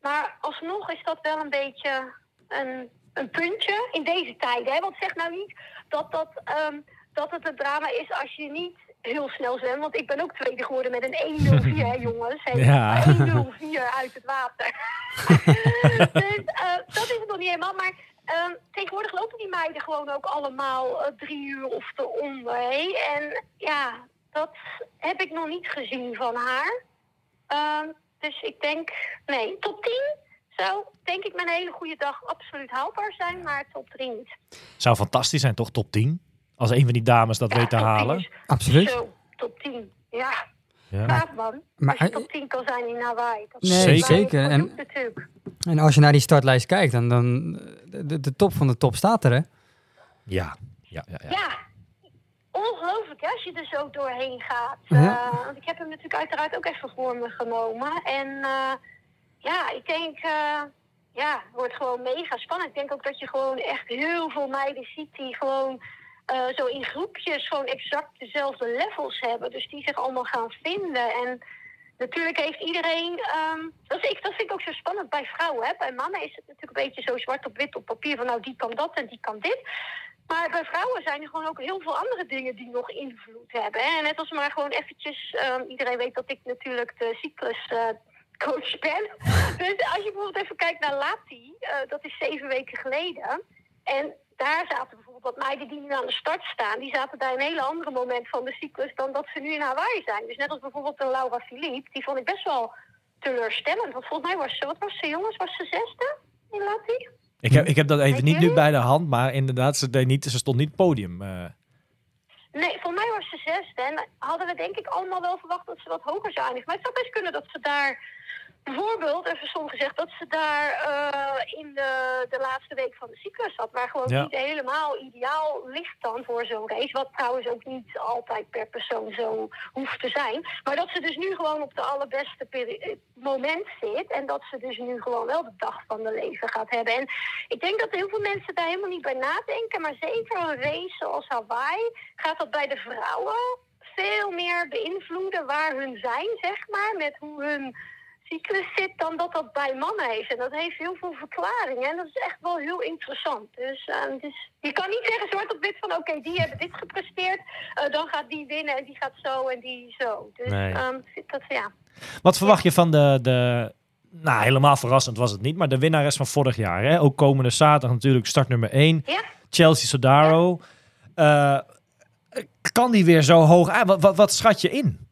maar alsnog is dat wel een beetje een, een puntje in deze tijden. Hè? Want zeg nou niet dat, dat, ehm, dat het een drama is als je niet heel snel zwemt. Want ik ben ook tweede geworden met een 1.04, hè, [laughs] jongens. Hey, Ja. 1.04 uit het water. [laughs] [laughs] dus eh, dat is het nog niet helemaal. Maar ehm, tegenwoordig lopen die meiden gewoon ook allemaal eh, drie uur of eronder. hè. En ja, dat heb ik nog niet gezien van haar. Ehm, dus ik denk, nee, top 10 zou denk ik mijn hele goede dag absoluut haalbaar zijn, maar top 3 niet. Zou fantastisch zijn, toch? Top 10. Als een van die dames dat Ja, weet te top 10 halen. Absoluut. Zo, top 10. Ja, Ja. man. Maar Als je top 10 kan zijn in Hawaii. Dat Nee, is Zeker. zeker. En... En- natuurlijk. En als je naar die startlijst kijkt, dan, dan de, de, de top van de top staat er, hè? Ja. Ja, ja, ja. Ja, ongelooflijk hè, als je er zo doorheen gaat. Ja. Eh, want ik heb hem natuurlijk uiteraard ook even voor me genomen. En eh, ja, ik denk, eh, ja, het wordt gewoon mega spannend. Ik denk ook dat je gewoon echt heel veel meiden ziet die gewoon eh, zo in groepjes gewoon exact dezelfde levels hebben. Dus die zich allemaal gaan vinden. En natuurlijk heeft iedereen. ehm, dat, is, ik, dat vind ik ook zo spannend bij vrouwen. Hè. Bij mannen is het natuurlijk een beetje zo zwart op wit op papier van nou die kan dat en die kan dit. Maar bij vrouwen zijn er gewoon ook heel veel andere dingen die nog invloed hebben. Hè. En net als maar gewoon eventjes, ehm, iedereen weet dat ik natuurlijk de cycluscoach ben. [laughs] Dus als je bijvoorbeeld even kijkt naar Lati, eh, dat is zeven weken geleden. En daar zaten bijvoorbeeld wat meiden die nu aan de start staan, die zaten bij een hele andere moment van de cyclus dan dat ze nu in Hawaii zijn. Dus net als bijvoorbeeld een Laura Philippe, die vond ik best wel teleurstellend. Want volgens mij was ze, wat was ze jongens, was ze zesde in Lati? Ik, heb, ik heb dat even niet nu bij de hand, maar inderdaad, ze, deed niet, ze stond niet podium. eh. Nee, voor mij was ze zesde. En hadden we denk ik allemaal wel verwacht dat ze wat hoger zou eindigen. Maar het zou best kunnen dat ze daar bijvoorbeeld, even soms gezegd, dat ze daar eh, in de, de laatste week van de cyclus zat. Waar gewoon Ja. niet helemaal ideaal ligt dan voor zo'n race. Wat trouwens ook niet altijd per persoon zo hoeft te zijn. Maar dat ze dus nu gewoon op de allerbeste eh, moment zit. En dat ze dus nu gewoon wel de dag van de leven gaat hebben. En ik denk dat heel veel mensen daar helemaal niet bij nadenken. Maar zeker een race zoals Hawaii gaat dat bij de vrouwen veel meer beïnvloeden waar hun zijn, zeg maar. Met hoe hun cyclus zit dan dat dat bij mannen heeft. En dat heeft heel veel verklaringen. En dat is echt wel heel interessant. Dus, eh, dus je kan niet zeggen zwart op wit van oké, die hebben dit gepresteerd. eh, dan gaat die winnen en die gaat zo en die zo. Dus Nee. ehm, dat, ja. Wat verwacht je van de, de... Nou, helemaal verrassend was het niet, maar de winnares van vorig jaar. Hè? Ook komende zaterdag natuurlijk start nummer 1. Ja? Chelsea Sodaro. Eh, kan die weer zo hoog aan? Wat, wat, wat schat je in?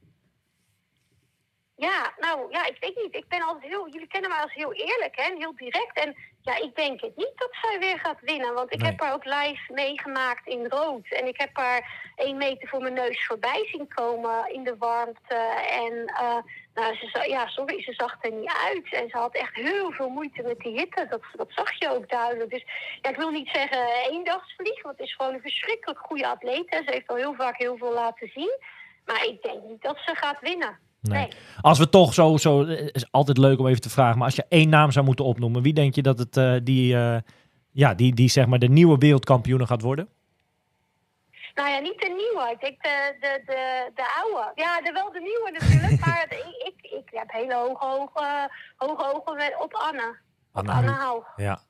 Ja, nou ja, ik weet niet. Ik ben altijd heel. Jullie kennen mij als heel eerlijk hè, en heel direct. En ja, ik denk het niet dat zij weer gaat winnen. Want ik Nee. heb haar ook live meegemaakt in rood. En ik heb haar één meter voor mijn neus voorbij zien komen in de warmte. En eh, nou, ze, ja, sorry, ze zag er niet uit. En ze had echt heel veel moeite met die hitte. Dat, dat zag je ook duidelijk. Dus ja, ik wil niet zeggen eendagsvlieg, want het is gewoon een verschrikkelijk goede atleet. Hè. Ze heeft al heel vaak heel veel laten zien. Maar ik denk niet dat ze gaat winnen. Nee. Nee. Als we toch zo, zo, is altijd leuk om even te vragen, maar als je één naam zou moeten opnoemen, wie denk je dat het eh, die, eh, ja, die, die zeg maar de nieuwe wereldkampioene gaat worden? Nou ja, niet de nieuwe. Ik denk de, de, de, de oude. Ja, de, wel de nieuwe natuurlijk. maar de- ik, ik, ik heb hele hoge, hoge, hoge ogen op Anne. Anaheim. Ja.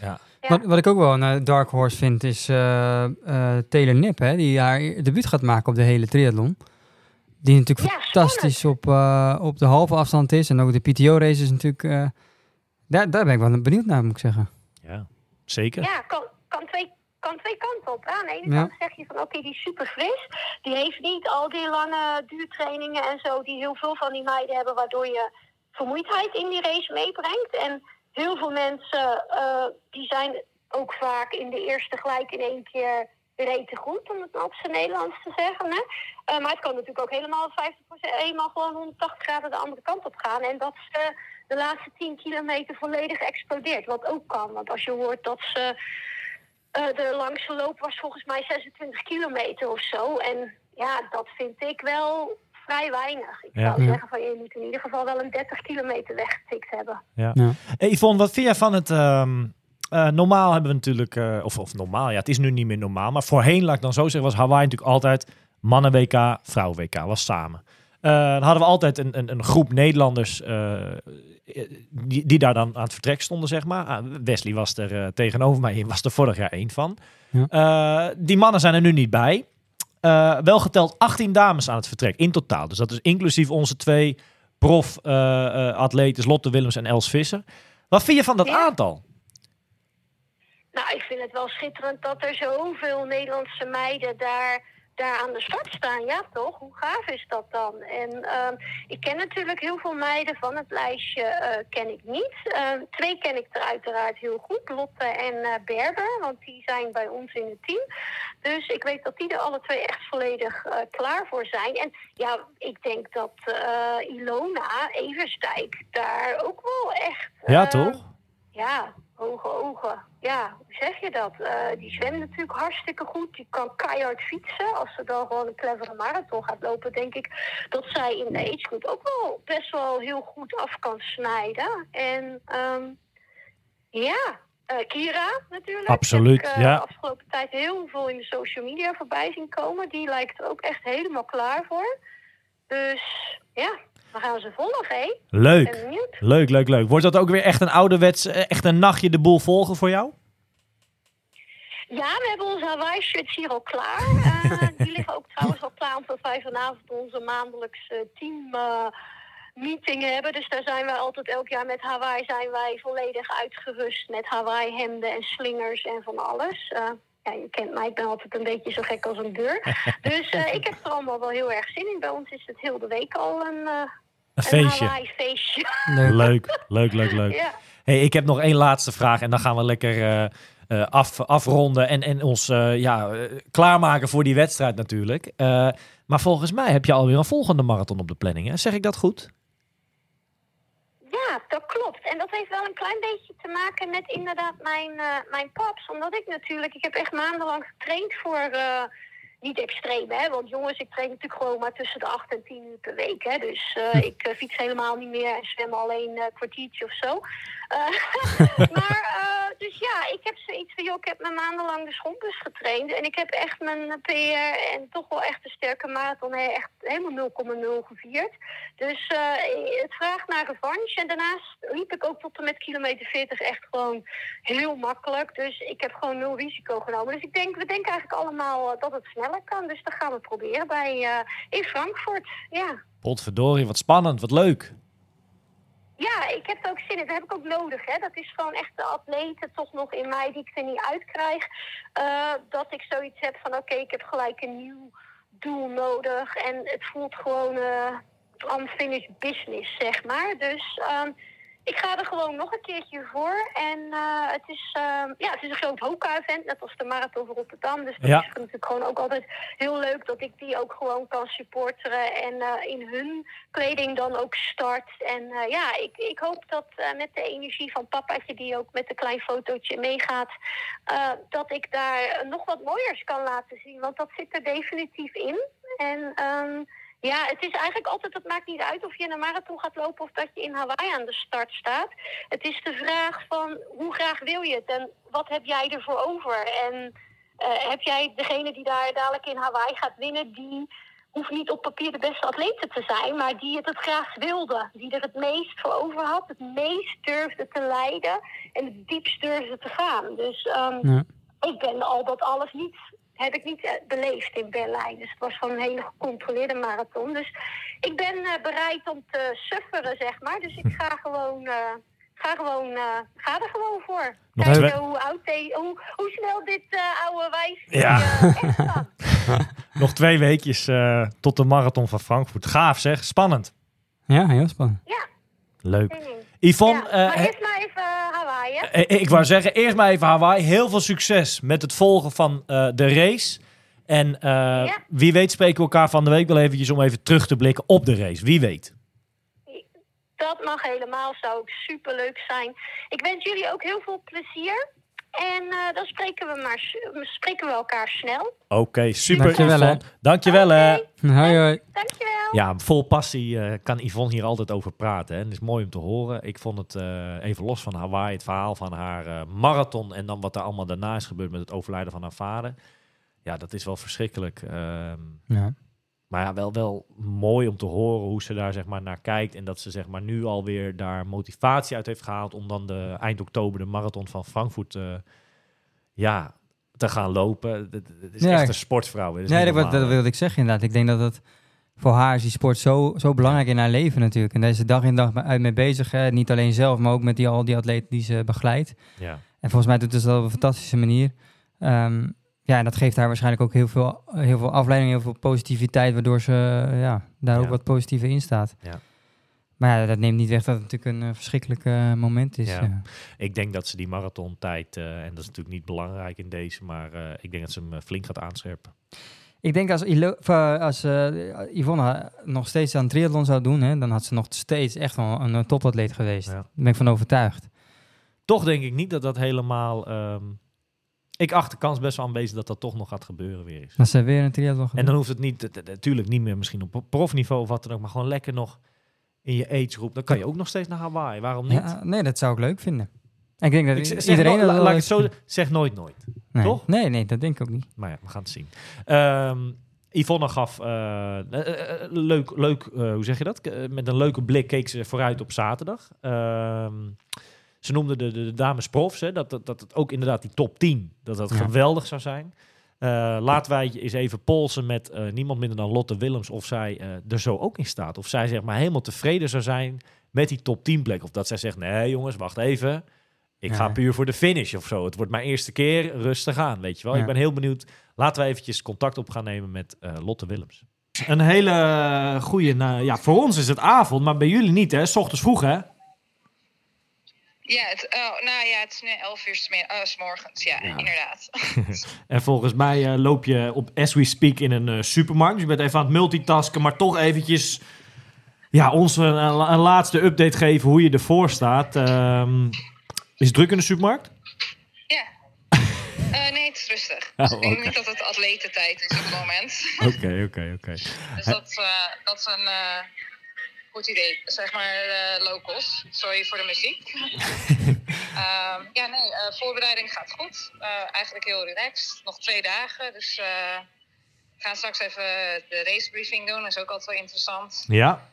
Ja. Ja. Wat, wat ik ook wel een eh, dark horse vind, is eh, eh, Taylor Nip, hè, die haar debuut gaat maken op de hele triathlon. Die natuurlijk Ja, fantastisch op, eh, op de halve afstand is. En ook de PTO-race is natuurlijk... eh, daar, daar ben ik wel benieuwd naar, moet ik zeggen. ja, zeker. Ja, kan, kan, twee, kan twee kanten op. Aan de ene Ja. kant zeg je van oké, die is super fris. Die heeft niet al die lange duurtrainingen en zo die heel veel van die meiden hebben, waardoor je vermoeidheid in die race meebrengt. En heel veel mensen eh, die zijn ook vaak in de eerste gelijk in één keer rete goed, om het op zijn Nederlands te zeggen. Hè? Eh, maar het kan natuurlijk ook helemaal 50%, helemaal gewoon 180 graden de andere kant op gaan. En dat ze de laatste 10 kilometer volledig explodeert. Wat ook kan. Want als je hoort dat ze eh, de langste loop was volgens mij 26 kilometer of zo. En ja, dat vind ik wel vrij weinig. Ik Ja. zou Ja. zeggen van je moet in ieder geval wel een 30 kilometer weggetikt hebben. Hey, Yvonne, wat vind jij van het... ehm, eh, normaal hebben we natuurlijk... eh, of, of normaal, ja, het is nu niet meer normaal. Maar voorheen, laat ik dan zo zeggen, was Hawaii natuurlijk altijd... Mannen-WK, vrouwen-WK, was samen. Eh, dan hadden we altijd een, een, een groep Nederlanders... eh, die, die daar dan aan het vertrek stonden, zeg maar. Ah, Wesley was er tegenover mij, was er vorig jaar één van. Ja. Eh, die mannen zijn er nu niet bij. Eh, wel geteld 18 dames aan het vertrek in totaal. Dus dat is inclusief onze twee prof-atleten, Lotte Willems en Els Visser. Wat vind je van dat Ja. aantal? Nou, ik vind het wel schitterend dat er zoveel Nederlandse meiden daar, daar aan de start staan. Ja, toch? Hoe gaaf is dat dan? En ehm, ik ken natuurlijk heel veel meiden van het lijstje, eh, ken ik niet. Ehm, twee ken ik er uiteraard heel goed, Lotte en eh, Berber, want die zijn bij ons in het team. Dus ik weet dat die er alle twee echt volledig eh, klaar voor zijn. En ja, ik denk dat Ilona Eversdijk daar ook wel echt... Ja, toch? ja, hoge ogen. Ja, hoe zeg je dat? Eh, die zwemt natuurlijk hartstikke goed. Die kan keihard fietsen. Als ze dan gewoon een clevere marathon gaat lopen, denk ik dat zij in de age group ook wel best wel heel goed af kan snijden. En ehm, ja, eh, Kira natuurlijk. Absoluut, ik eh, ja. de afgelopen tijd heel veel in de social media voorbij zien komen. Die lijkt er ook echt helemaal klaar voor. Dus ja, we gaan ze volgen, hè? Leuk. Leuk, leuk, leuk. Wordt dat ook weer echt een ouderwets, eh, echt een nachtje de boel volgen voor jou? Ja, we hebben onze Hawaii-shirts hier al klaar. Eh, [laughs] die liggen ook trouwens al klaar omdat wij vanavond onze maandelijkse team eh, meeting hebben. Dus daar zijn wij altijd elk jaar met Hawaii zijn wij volledig uitgerust met Hawaii hemden en slingers en van alles. Eh, ja, je kent mij, ik ben altijd een beetje zo gek als een deur. [laughs] Dus eh, ik heb er allemaal wel heel erg zin in. Bij ons is het heel de week al een, eh Een een feestje. Leuk. [laughs] Leuk, leuk, leuk, leuk. ja. Hey, ik heb nog één laatste vraag en dan gaan we lekker eh, af, afronden en, en ons ja, klaarmaken voor die wedstrijd natuurlijk. Maar volgens mij heb je alweer een volgende marathon op de planning. Hè? Zeg ik dat goed? Ja, dat klopt. En dat heeft wel een klein beetje te maken met inderdaad mijn, eh, mijn paps. Omdat ik natuurlijk, ik heb echt maandenlang getraind voor, eh, niet extreem hè. Want jongens, ik train natuurlijk gewoon maar tussen de 8 en 10 uur per week hè. Dus eh, ik fiets helemaal niet meer en zwem alleen een kwartiertje of zo. Eh, [laughs] maar, eh, dus ja, ik heb zoiets van, joh, ik heb me maandenlang de schompers getraind. En ik heb echt mijn PR en toch wel echt een sterke marathon echt helemaal 0,0 gevierd. Dus eh, het vraagt naar revanche. En daarnaast liep ik ook tot en met kilometer 40 echt gewoon heel makkelijk. Dus ik heb gewoon nul risico genomen. Dus ik denk, we denken eigenlijk allemaal eh, dat het sneller kan. Dus dat gaan we proberen bij, eh, in Frankfurt. Ja. Potverdorie, wat spannend, wat leuk. Ja, ik heb ook zin in. Dat heb ik ook nodig. Hè. Dat is gewoon echt de atleten toch nog in mij die ik er niet uitkrijg. Eh, dat ik zoiets heb van oké, ik heb gelijk een nieuw doel nodig. En het voelt gewoon eh unfinished business, zeg maar. Dus ehm, ik ga er gewoon nog een keertje voor. En eh, het, is, ehm, ja, het is een groot Hoka-event, net als de Marathon van Rotterdam. Dus dat Ja. is natuurlijk gewoon ook altijd heel leuk dat ik die ook gewoon kan supporteren. En eh, in hun kleding dan ook start. En eh, ja, ik, ik hoop dat met de energie van papaatje, die ook met een klein fotootje meegaat, dat ik daar nog wat mooiers kan laten zien. Want dat zit er definitief in. En ehm, ja, het is eigenlijk altijd, het maakt niet uit of je in een marathon gaat lopen of dat je in Hawaii aan de start staat. Het is de vraag van hoe graag wil je het en wat heb jij ervoor over? En eh, heb jij degene die daar dadelijk in Hawaii gaat winnen, die hoeft niet op papier de beste atlete te zijn, maar die het het graagst wilde. Die er het meest voor over had, het meest durfde te leiden en het diepst durfde te gaan. Dus ehm, Ja. ik ben al dat alles niet, heb ik niet eh, beleefd in Berlijn. Dus het was gewoon een hele gecontroleerde marathon. Dus ik ben eh, bereid om te sufferen, zeg maar. Dus ik ga gewoon, eh, ga gewoon, eh, ga er gewoon voor. Nog twee- hoe, oud de- hoe, hoe snel dit eh, oude wijs Ja. [laughs] Nog twee weekjes eh, tot de marathon van Frankfurt. Gaaf zeg, spannend. Ja, heel spannend. Ja, Leuk. Yvonne, Ja, maar eh, eh, ik wou zeggen, eerst maar even Hawaii. Heel veel succes met het volgen van eh, de race. En Ja. wie weet spreken we elkaar van de week wel eventjes om even terug te blikken op de race. Wie weet. Dat mag helemaal, zou ook superleuk zijn. Ik wens jullie ook heel veel plezier. En eh, dan spreken we, maar, spreken we elkaar snel. Oké, super Dankjewel, hè. Yvonne. Dankjewel hè. Oké, Hoi, hoi. Dankjewel. Ja, vol passie eh, kan Yvonne hier altijd over praten. Hè. En het is mooi om te horen. Ik vond het eh, even los van Hawaii, het verhaal van haar eh, marathon en dan wat er allemaal daarna is gebeurd met het overlijden van haar vader. Ja, dat is wel verschrikkelijk. Ehm, Ja. Maar ja, wel, wel mooi om te horen hoe ze daar zeg maar naar kijkt. En dat ze zeg maar nu alweer daar motivatie uit heeft gehaald om dan de eind oktober de marathon van Frankfurt eh, ja, te gaan lopen. Het- is Ja, echt een sportvrouw. Nee, dat, dat wilde ik zeggen inderdaad. Ik denk dat het voor haar is die sport zo, zo belangrijk in haar leven natuurlijk. En daar is ze dag in dag uit mee bezig. Hè. Niet alleen zelf, maar ook met die, al die atleten die ze begeleidt. Ja. En volgens mij doet ze dat op een fantastische manier. Ehm, ja, en dat geeft haar waarschijnlijk ook heel veel, heel veel afleiding, heel veel positiviteit, waardoor ze eh, ja, daar ook wat positiever in staat. Ja. Maar ja, dat neemt niet weg dat het natuurlijk een eh, verschrikkelijk eh, moment is. Ja. Ja. Ik denk dat ze die marathontijd, eh en dat is natuurlijk niet belangrijk in deze, maar ik denk dat ze hem flink gaat aanscherpen. Ik denk als, Ilo, als Yvonne nog steeds aan triathlon zou doen, hè, dan had ze nog steeds echt wel een, een topatleet geweest. Ja. Daar ben ik van overtuigd. Toch denk ik niet dat dat helemaal... ehm, ik acht de kans best wel aanwezig dat dat toch nog gaat gebeuren weer is. Dat ze weer een triathlon En dan hoeft het niet, natuurlijk niet meer misschien op profniveau of wat dan ook, maar gewoon lekker nog in je age groep. Dan kan je ook nog steeds naar Hawaii. Waarom niet? Ja, nee, dat zou ik leuk vinden. Ik denk dat Ik zeg, iedereen... no- laat ik het leuk zo zeg nooit nooit. Nee. toch? Nee, nee, dat denk ik ook niet. Maar ja, we gaan het zien. Ehm, Yvonne gaf eh, eh, eh, leuk, leuk eh, hoe zeg je dat? K- eh, met een leuke blik keek ze vooruit op zaterdag. Ehm, ze noemde de, de, de dames profs, hè, dat, dat, dat het ook inderdaad die top 10, dat dat Ja. geweldig zou zijn. Eh, laten wij eens even polsen met eh, niemand minder dan Lotte Willems of zij eh, er zo ook in staat. Of zij zeg maar helemaal tevreden zou zijn met die top 10 plek. Of dat zij zegt, nee jongens, wacht even. Ik Ja. ga puur voor de finish of zo. Het wordt mijn eerste keer rustig aan, weet je wel. Ja. Ik ben heel benieuwd. Laten we eventjes contact op gaan nemen met Lotte Willems. Een hele goede, nou, ja, voor ons is het avond, maar bij jullie niet, hè? S ochtends vroeg, hè? Ja, het, oh, nou ja, het is nu 11 uur 's eh, 's morgens. Ja, Ja. inderdaad. [laughs] En volgens mij eh, loop je op as we speak in een eh, supermarkt. Dus je bent even aan het multitasken, maar toch eventjes ja, ons een, laatste update geven hoe je ervoor staat. Ehm, is het druk in de supermarkt? Ja. [laughs] Eh, nee, het is rustig. Oh, ik denk niet dat het atletentijd is op het moment. Oké, oké, oké. [laughs] Dus dat, dat is een goed idee. Zeg maar eh, locals. Sorry voor de muziek. [laughs] Ehm, ja, nee, eh, voorbereiding gaat goed. Eh, eigenlijk heel relaxed. Nog twee dagen. Dus we gaan straks even de racebriefing doen. Dat is ook altijd wel interessant. Ja,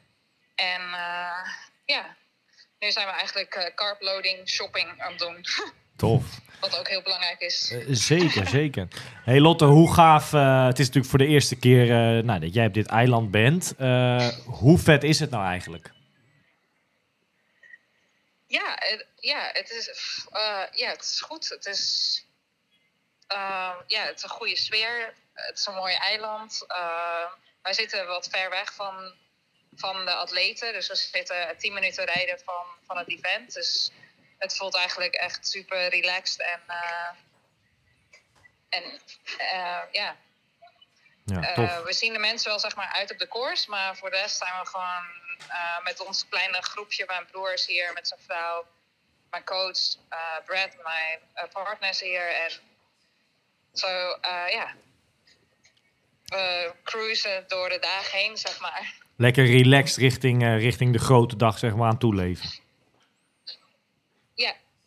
En ja, nu zijn we eigenlijk carb-loading, shopping aan het doen. [laughs] tof. Wat ook heel belangrijk is. Eh, zeker, [laughs] zeker. Hey Lotte, hoe gaaf... eh, het is natuurlijk voor de eerste keer eh, nou, dat jij op dit eiland bent. Hoe vet is het nou eigenlijk? Ja, het, ja, het is, ja, het is goed. Het is, eh, ja, het is een goede sfeer. Het is een mooi eiland. Eh, wij zitten wat ver weg van, van de atleten. Dus we zitten tien minuten rijden van, van het event. Dus het voelt eigenlijk echt super relaxed. En, eh, en eh, ja, Ja, eh, tof. we zien de mensen wel zeg maar uit op de koers, maar voor de rest zijn we gewoon met ons kleine groepje. Mijn broer is hier met zijn vrouw, mijn coach, Brad, mijn partner is hier. En zo, ja. We cruisen door de dagen heen, zeg maar. Lekker relaxed richting, richting de grote dag zeg maar, aan toeleven.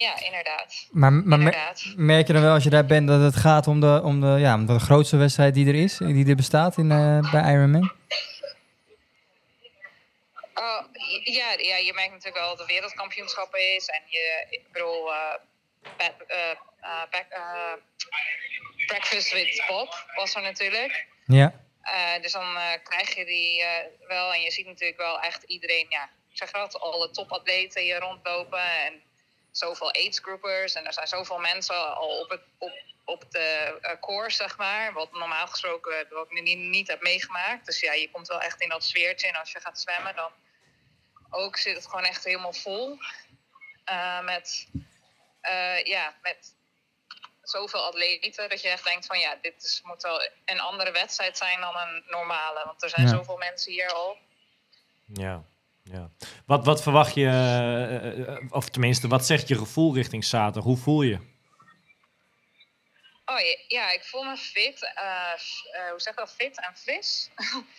Ja, inderdaad. Maar, maar merk je dan wel als je daar bent dat het gaat om de, om de, ja, om de grootste wedstrijd die er is, die er bestaat in, eh, bij Ironman? Oh, ja, ja, je merkt natuurlijk wel dat de wereldkampioenschappen is. En je, ik bedoel, eh, uh, back, eh, Breakfast with Bob was er natuurlijk. Ja. dus dan krijg je die wel. En je ziet natuurlijk wel echt iedereen, ja, ik zeg altijd alle topatleten hier rondlopen. En zoveel aidsgroupers. En er zijn zoveel mensen al op, het, op, op de eh, course, zeg maar. Wat normaal gesproken wat ik niet, niet heb meegemaakt. Dus ja, je komt wel echt in dat sfeertje. En als je gaat zwemmen, dan ook zit het gewoon echt helemaal vol. Eh, met, eh, ja, met zoveel atleten dat je echt denkt van ja, dit is, moet wel een andere wedstrijd zijn dan een normale. Want er zijn Ja. zoveel mensen hier al. Ja. Ja. Wat, wat verwacht je, eh, eh, of tenminste, wat zegt je gevoel richting zaterdag? Hoe voel je? Oh ja, ja, ik voel me fit. eh, eh, hoe zeg je dat? Fit en fris. Hm. [laughs]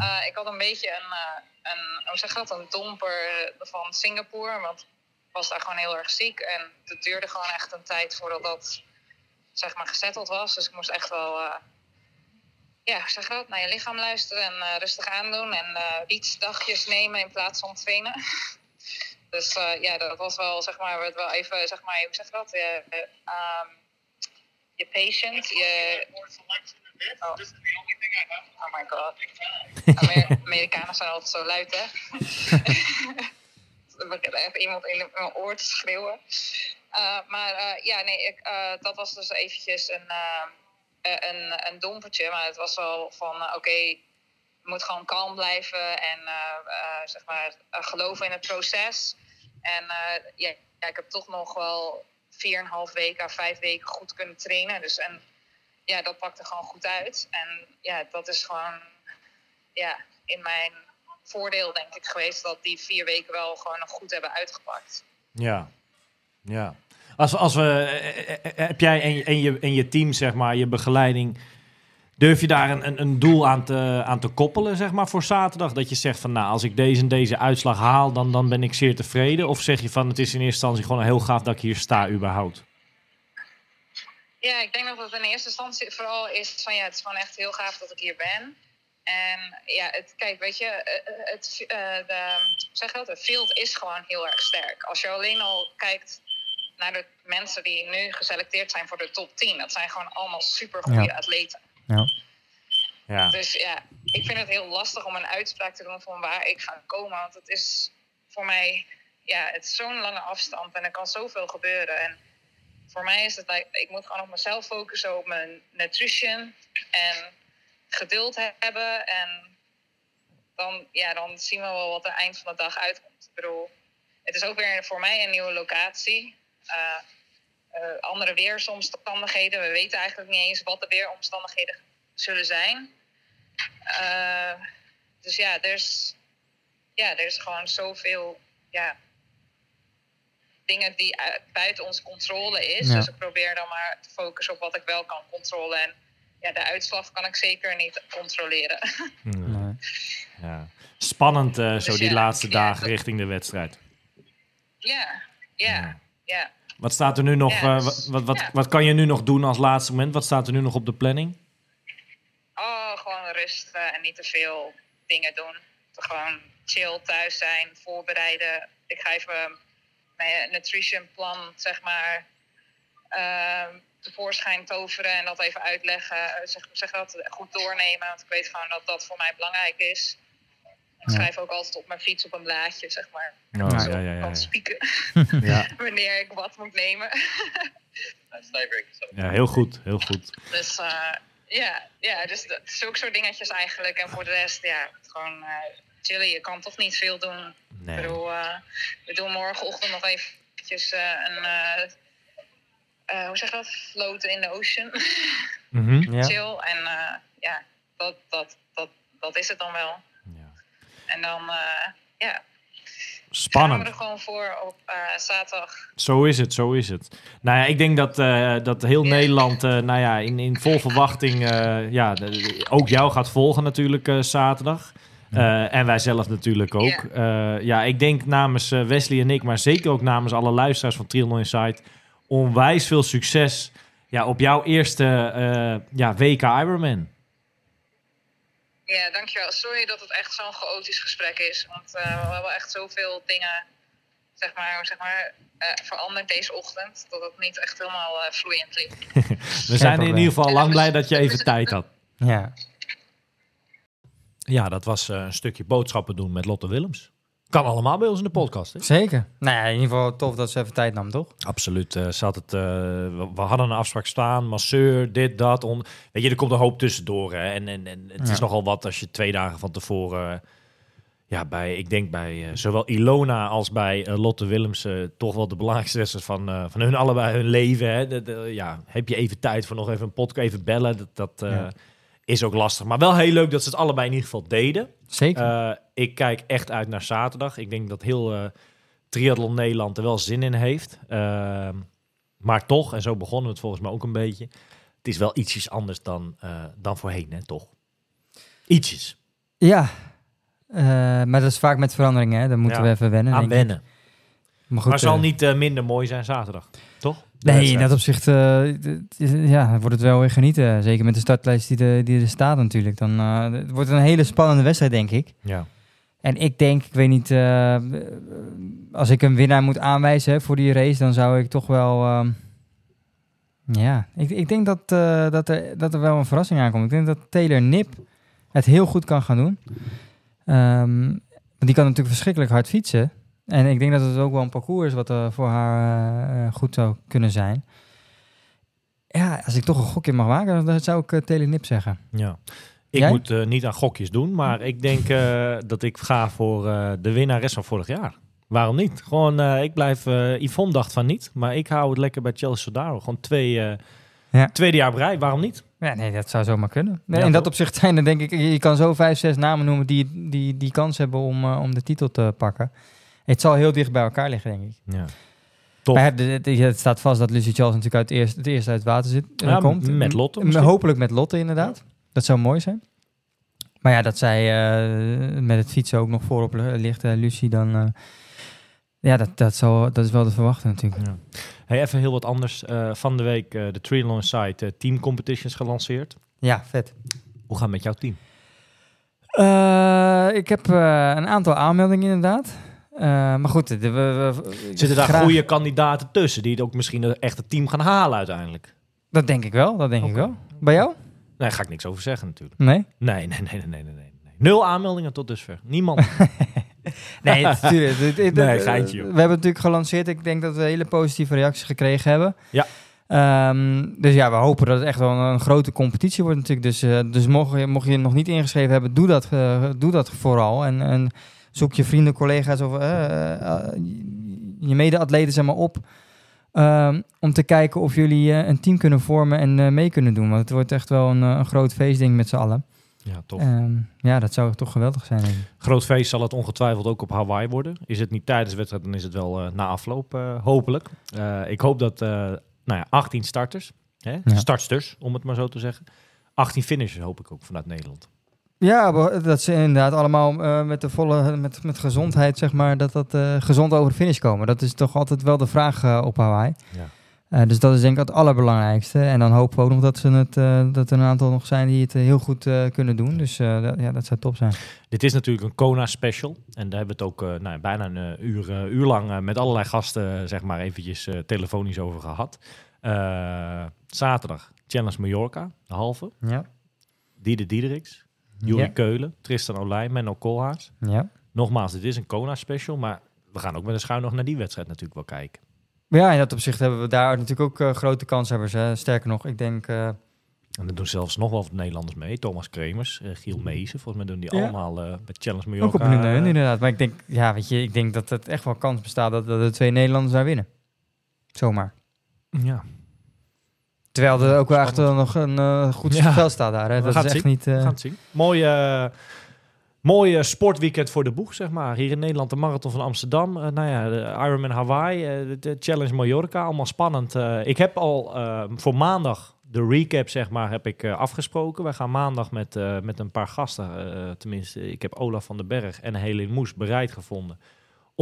Eh, ik had een beetje een, eh, een, hoe zeg dat? Een domper van Singapore. Want ik was daar gewoon heel erg ziek. En het duurde gewoon echt een tijd voordat dat zeg maar gezetteld was. Dus ik moest echt wel eh, ja, zeg dat? naar je lichaam luisteren en eh, rustig aandoen. En eh dagjes nemen in plaats van trainen. [laughs] dus eh, ja, dat was wel, zeg maar, werd wel even, zeg maar, hoe zeg je dat? Je, ehm, je patient, je... Oh. oh my god. Amer- Amerikanen zijn altijd zo luid, hè? [laughs] [laughs] er begint echt iemand in mijn oor te schreeuwen. Uh, maar uh, ja, nee, ik, uh, dat was dus eventjes een, uh, een, een dompertje. Maar het was wel van, oké, okay, je moet gewoon kalm blijven en zeg maar geloven in het proces. En ja, ja, ik heb toch nog wel 4,5 weken, 5 weken goed kunnen trainen. Dus en ja, dat pakte gewoon goed uit. En ja, dat is gewoon ja, in mijn voordeel, denk ik, geweest dat die vier weken wel gewoon nog goed hebben uitgepakt. Ja, ja. Als, als we, heb jij en je, en, je, team, zeg maar, je begeleiding, durf je daar een, een, doel aan te, aan te koppelen, zeg maar, voor zaterdag? Dat je zegt van, nou, als ik deze en deze uitslag haal, dan, dan ben ik zeer tevreden? Of zeg je van, het is in eerste instantie gewoon heel gaaf dat ik hier sta überhaupt? Ja, ik denk dat het in eerste instantie vooral is van, ja, het is gewoon echt heel gaaf dat ik hier ben. En ja, het, kijk, weet je, het, de, zeg dat, het field is gewoon heel erg sterk. Als je alleen al kijkt naar de mensen die nu geselecteerd zijn voor de top 10, dat zijn gewoon allemaal super goede Ja. atleten. Ja. Ja, Dus ja, ik vind het heel lastig om een uitspraak te doen van waar ik ga komen. Want het is voor mij, ja, het is zo'n lange afstand en er kan zoveel gebeuren. En voor mij is het, ik moet gewoon op mezelf focussen, op mijn nutrition en geduld hebben. En dan, ja, dan zien we wel wat er eind van de dag uitkomt. Ik bedoel, het is ook weer voor mij een nieuwe locatie. Uh, uh, andere weersomstandigheden. We weten eigenlijk niet eens wat de weeromstandigheden zullen zijn. Uh, dus ja, er is, ja, er is gewoon zoveel ja, dingen die buiten onze controle is. Ja. Dus ik probeer dan maar te focussen op wat ik wel kan controleren. En ja, de uitslag kan ik zeker niet controleren. [laughs] Nee. ja. Spannend uh, zo Dus die ja, laatste dagen richting de wedstrijd. ja, ja, ja. Wat staat er nu nog, Ja, eh, dus- wat, wat, ja. wat kan je nu nog doen als laatste moment? Wat staat er nu nog op de planning? Oh, gewoon rusten en niet te veel dingen doen. Gewoon chill thuis zijn, voorbereiden. Ik ga even mijn nutrition plan, zeg maar, ehm, tevoorschijn toveren en dat even uitleggen. Zeg, zeg dat goed doornemen, want ik weet gewoon dat dat voor mij belangrijk is. Ik Ja. schrijf ook altijd op mijn fiets op een blaadje, zeg maar. Ja, Zo ja, ja, ja, kan ja. spieken [laughs] ja. [laughs] wanneer ik wat moet nemen. [laughs] Ja, heel goed, heel goed. Dus eh, ja, ja, dus dat- zulke soort dingetjes eigenlijk. En voor de rest, ja, gewoon eh, chillen. Je kan toch niet veel doen. Ik Nee. bedoel, eh, we doen morgenochtend nog eventjes eh, een, hoe zeg je dat? Floten in de ocean. Mhm. Ja. Chill. En eh, ja, dat, dat, dat, dat is het dan wel. En dan, eh, ja, gaan we Spannend. er gewoon voor op eh, zaterdag. Zo is het, zo is het. Nou ja, ik denk dat, eh, dat heel Ja. Nederland eh, nou ja, in, in vol [laughs] verwachting eh, ja, de- ook jou gaat volgen natuurlijk eh, zaterdag. Eh, en wij zelf natuurlijk ook. Ja, ja ik denk namens Wesley en ik, maar zeker ook namens alle luisteraars van Triathlon Insight, onwijs veel succes ja, op jouw eerste eh, ja, WK Ironman. Ja, dankjewel. Sorry dat het echt zo'n chaotisch gesprek is. Want eh, we hebben echt zoveel dingen zeg maar, zeg maar, eh, veranderd deze ochtend. Dat het niet echt helemaal eh, vloeiend liep. [laughs] We zijn in ieder geval lang blij dat je even tijd had. Ja. Ja, dat was eh, een stukje boodschappen doen met Lotte Willems. Kan allemaal bij ons in de podcast. Hè? Zeker. Nou ja, in ieder geval tof dat ze even tijd nam, toch? Absoluut. eh, had het, eh, we, we hadden een afspraak staan, masseur, dit, dat. On, weet je, er komt een hoop tussendoor. Hè? En, en, en het Ja. is nogal wat als je twee dagen van tevoren... ja, bij, ik denk bij eh, zowel Ilona als bij Lotte Willems... eh, toch wel de belangrijkste wedstrijd van, eh, van hun allebei hun leven. Hè? De- de- ja, heb je even tijd voor nog even een podcast, even bellen? Dat, dat eh, Ja. Is ook lastig. Maar wel heel leuk dat ze het allebei in ieder geval deden. Zeker. Eh, ik kijk echt uit naar zaterdag. Ik denk dat heel eh Triathlon Nederland er wel zin in heeft. Ehm, maar toch, en zo begonnen we het volgens mij ook een beetje. Het is wel ietsjes anders dan, eh, dan voorheen, hè, toch? Ietsjes. ja. Maar dat is vaak met veranderingen, hè? Dan moeten Ja. we even wennen. Aan ik. wennen. Maar goed, maar zal eh, niet minder mooi zijn zaterdag, Nee, in dat opzicht d- ja, wordt het wel weer genieten. Zeker met de startlijst die, er- die er staat natuurlijk. Dan eh, het wordt een hele spannende wedstrijd, denk ik. Ja. En ik denk, ik weet niet, eh, als ik een winnaar moet aanwijzen hè, voor die race, dan zou ik toch wel. ehm, ja, ik, ik denk dat, eh, dat, er, dat er wel een verrassing aankomt. Ik denk dat Taylor Nip het heel goed kan gaan doen. Want die kan natuurlijk verschrikkelijk hard fietsen. En ik denk dat het ook wel een parcours is wat eh, voor haar eh, eh, goed zou kunnen zijn. Ja, als ik toch een gokje mag maken, dan zou ik eh, Taylor Nip zeggen. ja. Ik Jij? moet niet aan gokjes doen, maar ik denk dat ik ga voor de winnares van vorig jaar. Waarom niet? Gewoon, ik blijf... Yvonne dacht van niet, maar ik hou het lekker bij Chelsea Sodaro. Gewoon twee, Ja. tweede jaar bereid. Waarom niet? Ja, nee, dat zou zomaar kunnen. Ja, in dat opzicht zijn er denk ik, je kan zo vijf, zes namen noemen die, die, die kans hebben om, om de titel te pakken. Het zal heel dicht bij elkaar liggen, denk ik. Ja. Top. Maar het, het, staat vast dat Lucy Charles natuurlijk uit het eerst, het eerst uit het water zit, eh, Ja, komt. met Lotte misschien. Hopelijk met Lotte, inderdaad. Dat zou mooi zijn. Maar ja, dat zij eh, met het fietsen ook nog voorop li- ligt, eh, Lucy, dan... ja, dat, dat, zal, dat is wel te verwachten natuurlijk. Ja. Hey, even heel wat anders. Van de week de Triathlon Site Team Competitions gelanceerd. Ja, vet. Hoe gaat het met jouw team? Ik heb een aantal aanmeldingen inderdaad. Eh, maar goed, de, we, we- Zitten daar graag- goede kandidaten tussen die het ook misschien een echte team gaan halen uiteindelijk? Dat denk ik wel, dat denk ik wel. Bij jou? Nee, daar ga ik niks over zeggen natuurlijk. Nee? Nee, nee, nee, nee, nee, nee. nee. Nul aanmeldingen tot dusver. Niemand. [laughs] Nee, natuurlijk. Nee, dit- geintje, joh. We hebben natuurlijk gelanceerd. Ik denk dat we hele positieve reacties gekregen hebben. Ja. Ehm, dus ja, we hopen dat het echt wel een, een grote competitie wordt natuurlijk. Dus, eh, dus mocht, je, mocht je nog niet ingeschreven hebben, doe dat, eh, doe dat vooral. En, en zoek je vrienden, collega's of eh, eh, je mede-atleten zeg maar, op. ehm, om te kijken of jullie eh, een team kunnen vormen en mee kunnen doen. Want het wordt echt wel een, een groot feestding met z'n allen. ja, toch. Ehm, ja, dat zou toch geweldig zijn. denk ik. Groot feest zal het ongetwijfeld ook op Hawaii worden. Is het niet tijdens de wedstrijd, dan is het wel na afloop, hopelijk. Ik hoop dat, nou ja, 18 starters, hè? Ja. startsters, om het maar zo te zeggen. 18 finishers hoop ik ook vanuit Nederland. Ja, dat ze inderdaad allemaal eh, met de volle, met, met gezondheid, zeg maar, dat dat eh, gezond over de finish komen. Dat is toch altijd wel de vraag eh, op Hawaii. Ja. Dus dat is denk ik het allerbelangrijkste. En dan hopen we ook nog dat, ze het, dat er een aantal nog zijn die het heel goed kunnen doen. Dus dat, ja, dat zou top zijn. Dit is natuurlijk een Kona special. En daar hebben we het ook nou, bijna een uur, uur lang met allerlei gasten, zeg maar, eventjes telefonisch over gehad. Eh, zaterdag, Challenge Mallorca, de halve. Ja. Diede Diedericks, Juri Ja. Keulen, Tristan Olij, Menno Koolhaas. Ja. Nogmaals, dit is een Kona special, maar we gaan ook met een schuin nog naar die wedstrijd natuurlijk wel kijken. ja, in dat opzicht hebben we daar natuurlijk ook eh, grote kanshebbers. Hè. Sterker nog, ik denk... eh, En er doen zelfs nog wel wat Nederlanders mee. Thomas Kremers, eh, Giel Meesen. Volgens mij doen die Ja. allemaal eh bij Challenge ook Mallorca. op hun eh, inderdaad. Maar ik denk, ja, weet je, ik denk dat het echt wel kans bestaat dat, dat de twee Nederlanders daar winnen. Zomaar. ja, Terwijl er ook wel echt wel nog een eh, goed Ja. spel staat daar. Hè? Dat is echt zien. niet... het zien. Mooi, eh, mooi eh, sportweekend voor de boeg, zeg maar. Hier in Nederland de Marathon van Amsterdam. Eh, nou ja, de Ironman Hawaii, de, Challenge Mallorca. Allemaal spannend. Ik heb al voor maandag de recap, zeg maar, heb ik afgesproken. Wij gaan maandag met, met een paar gasten, tenminste, ik heb Olaf van den Berg en Helene Moes bereid gevonden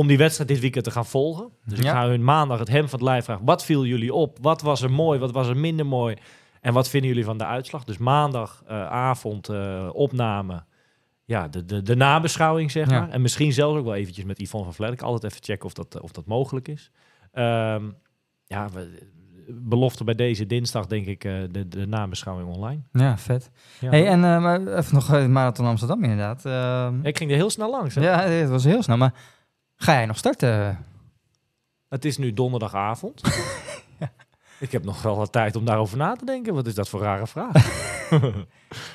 om die wedstrijd dit weekend te gaan volgen. Dus ik ga hun maandag het hem van het lijf vragen. Wat viel jullie op? Wat was er mooi? Wat was er minder mooi? En wat vinden jullie van de uitslag? Dus maandagavond opname ja, de, de, de nabeschouwing, zeg Ja. maar. En misschien zelfs ook wel eventjes met Yvonne van Vlerik. Altijd even checken of dat, of dat mogelijk is. Ehm, ja, we, belofte bij deze dinsdag, denk ik, eh, de, de nabeschouwing online. Ja, vet. Ja. Hey, en eh, maar even nog eh, Marathon Amsterdam inderdaad. Ehm, Ik ging er heel snel langs. hè? ja, het was heel snel. Maar ga jij nog starten? Het is nu donderdagavond. [laughs] Ik heb nog wel wat tijd om daarover na te denken. Wat is dat voor rare vraag? [laughs]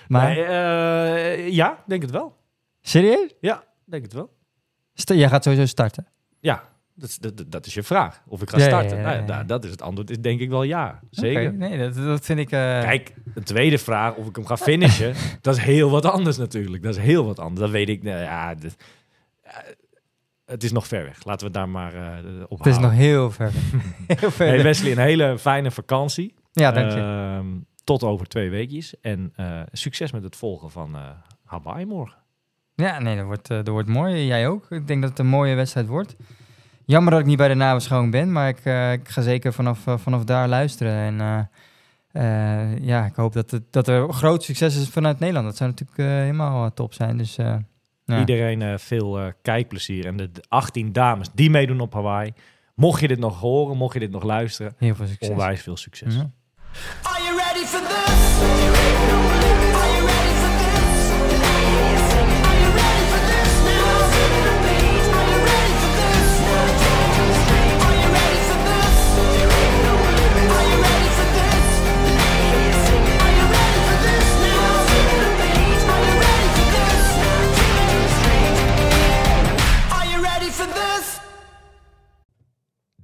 Maar, Nee, eh, ja, denk het wel. serieus? Ja, denk het wel. Jij gaat sowieso starten? Ja, dat, is- dat, dat is je vraag. Of ik ga Ja, starten. ja, Nou nou, dat is het antwoord. Is denk ik wel ja. Zeker. Nee, dat, dat vind ik... eh, Kijk, de tweede vraag, of ik hem ga finishen, [laughs] dat is heel wat anders natuurlijk. Dat is heel wat anders. Dat weet ik. Nou, ja, het is nog ver weg. Laten we daar maar eh op het is nog heel ver. weg. [laughs] heel ver. Hey. Wesley, een hele fijne vakantie. ja, dank je. Ehm, tot over twee weekjes. En eh, succes met het volgen van eh Hawaii morgen. Ja, nee, dat wordt, dat wordt mooi. Jij ook. Ik denk dat het een mooie wedstrijd wordt. Jammer dat ik niet bij de nabeschouwing ben, maar ik, ik ga zeker vanaf, vanaf daar luisteren. En ja, ik hoop dat, het, dat er groot succes is vanuit Nederland. Dat zou natuurlijk helemaal top zijn. Dus ja. Iedereen eh, veel eh, kijkplezier. En de, de 18 dames die meedoen op Hawaii. Mocht je dit nog horen, mocht je dit nog luisteren, heel veel succes. onwijs veel succes. Ja. Are you ready for this?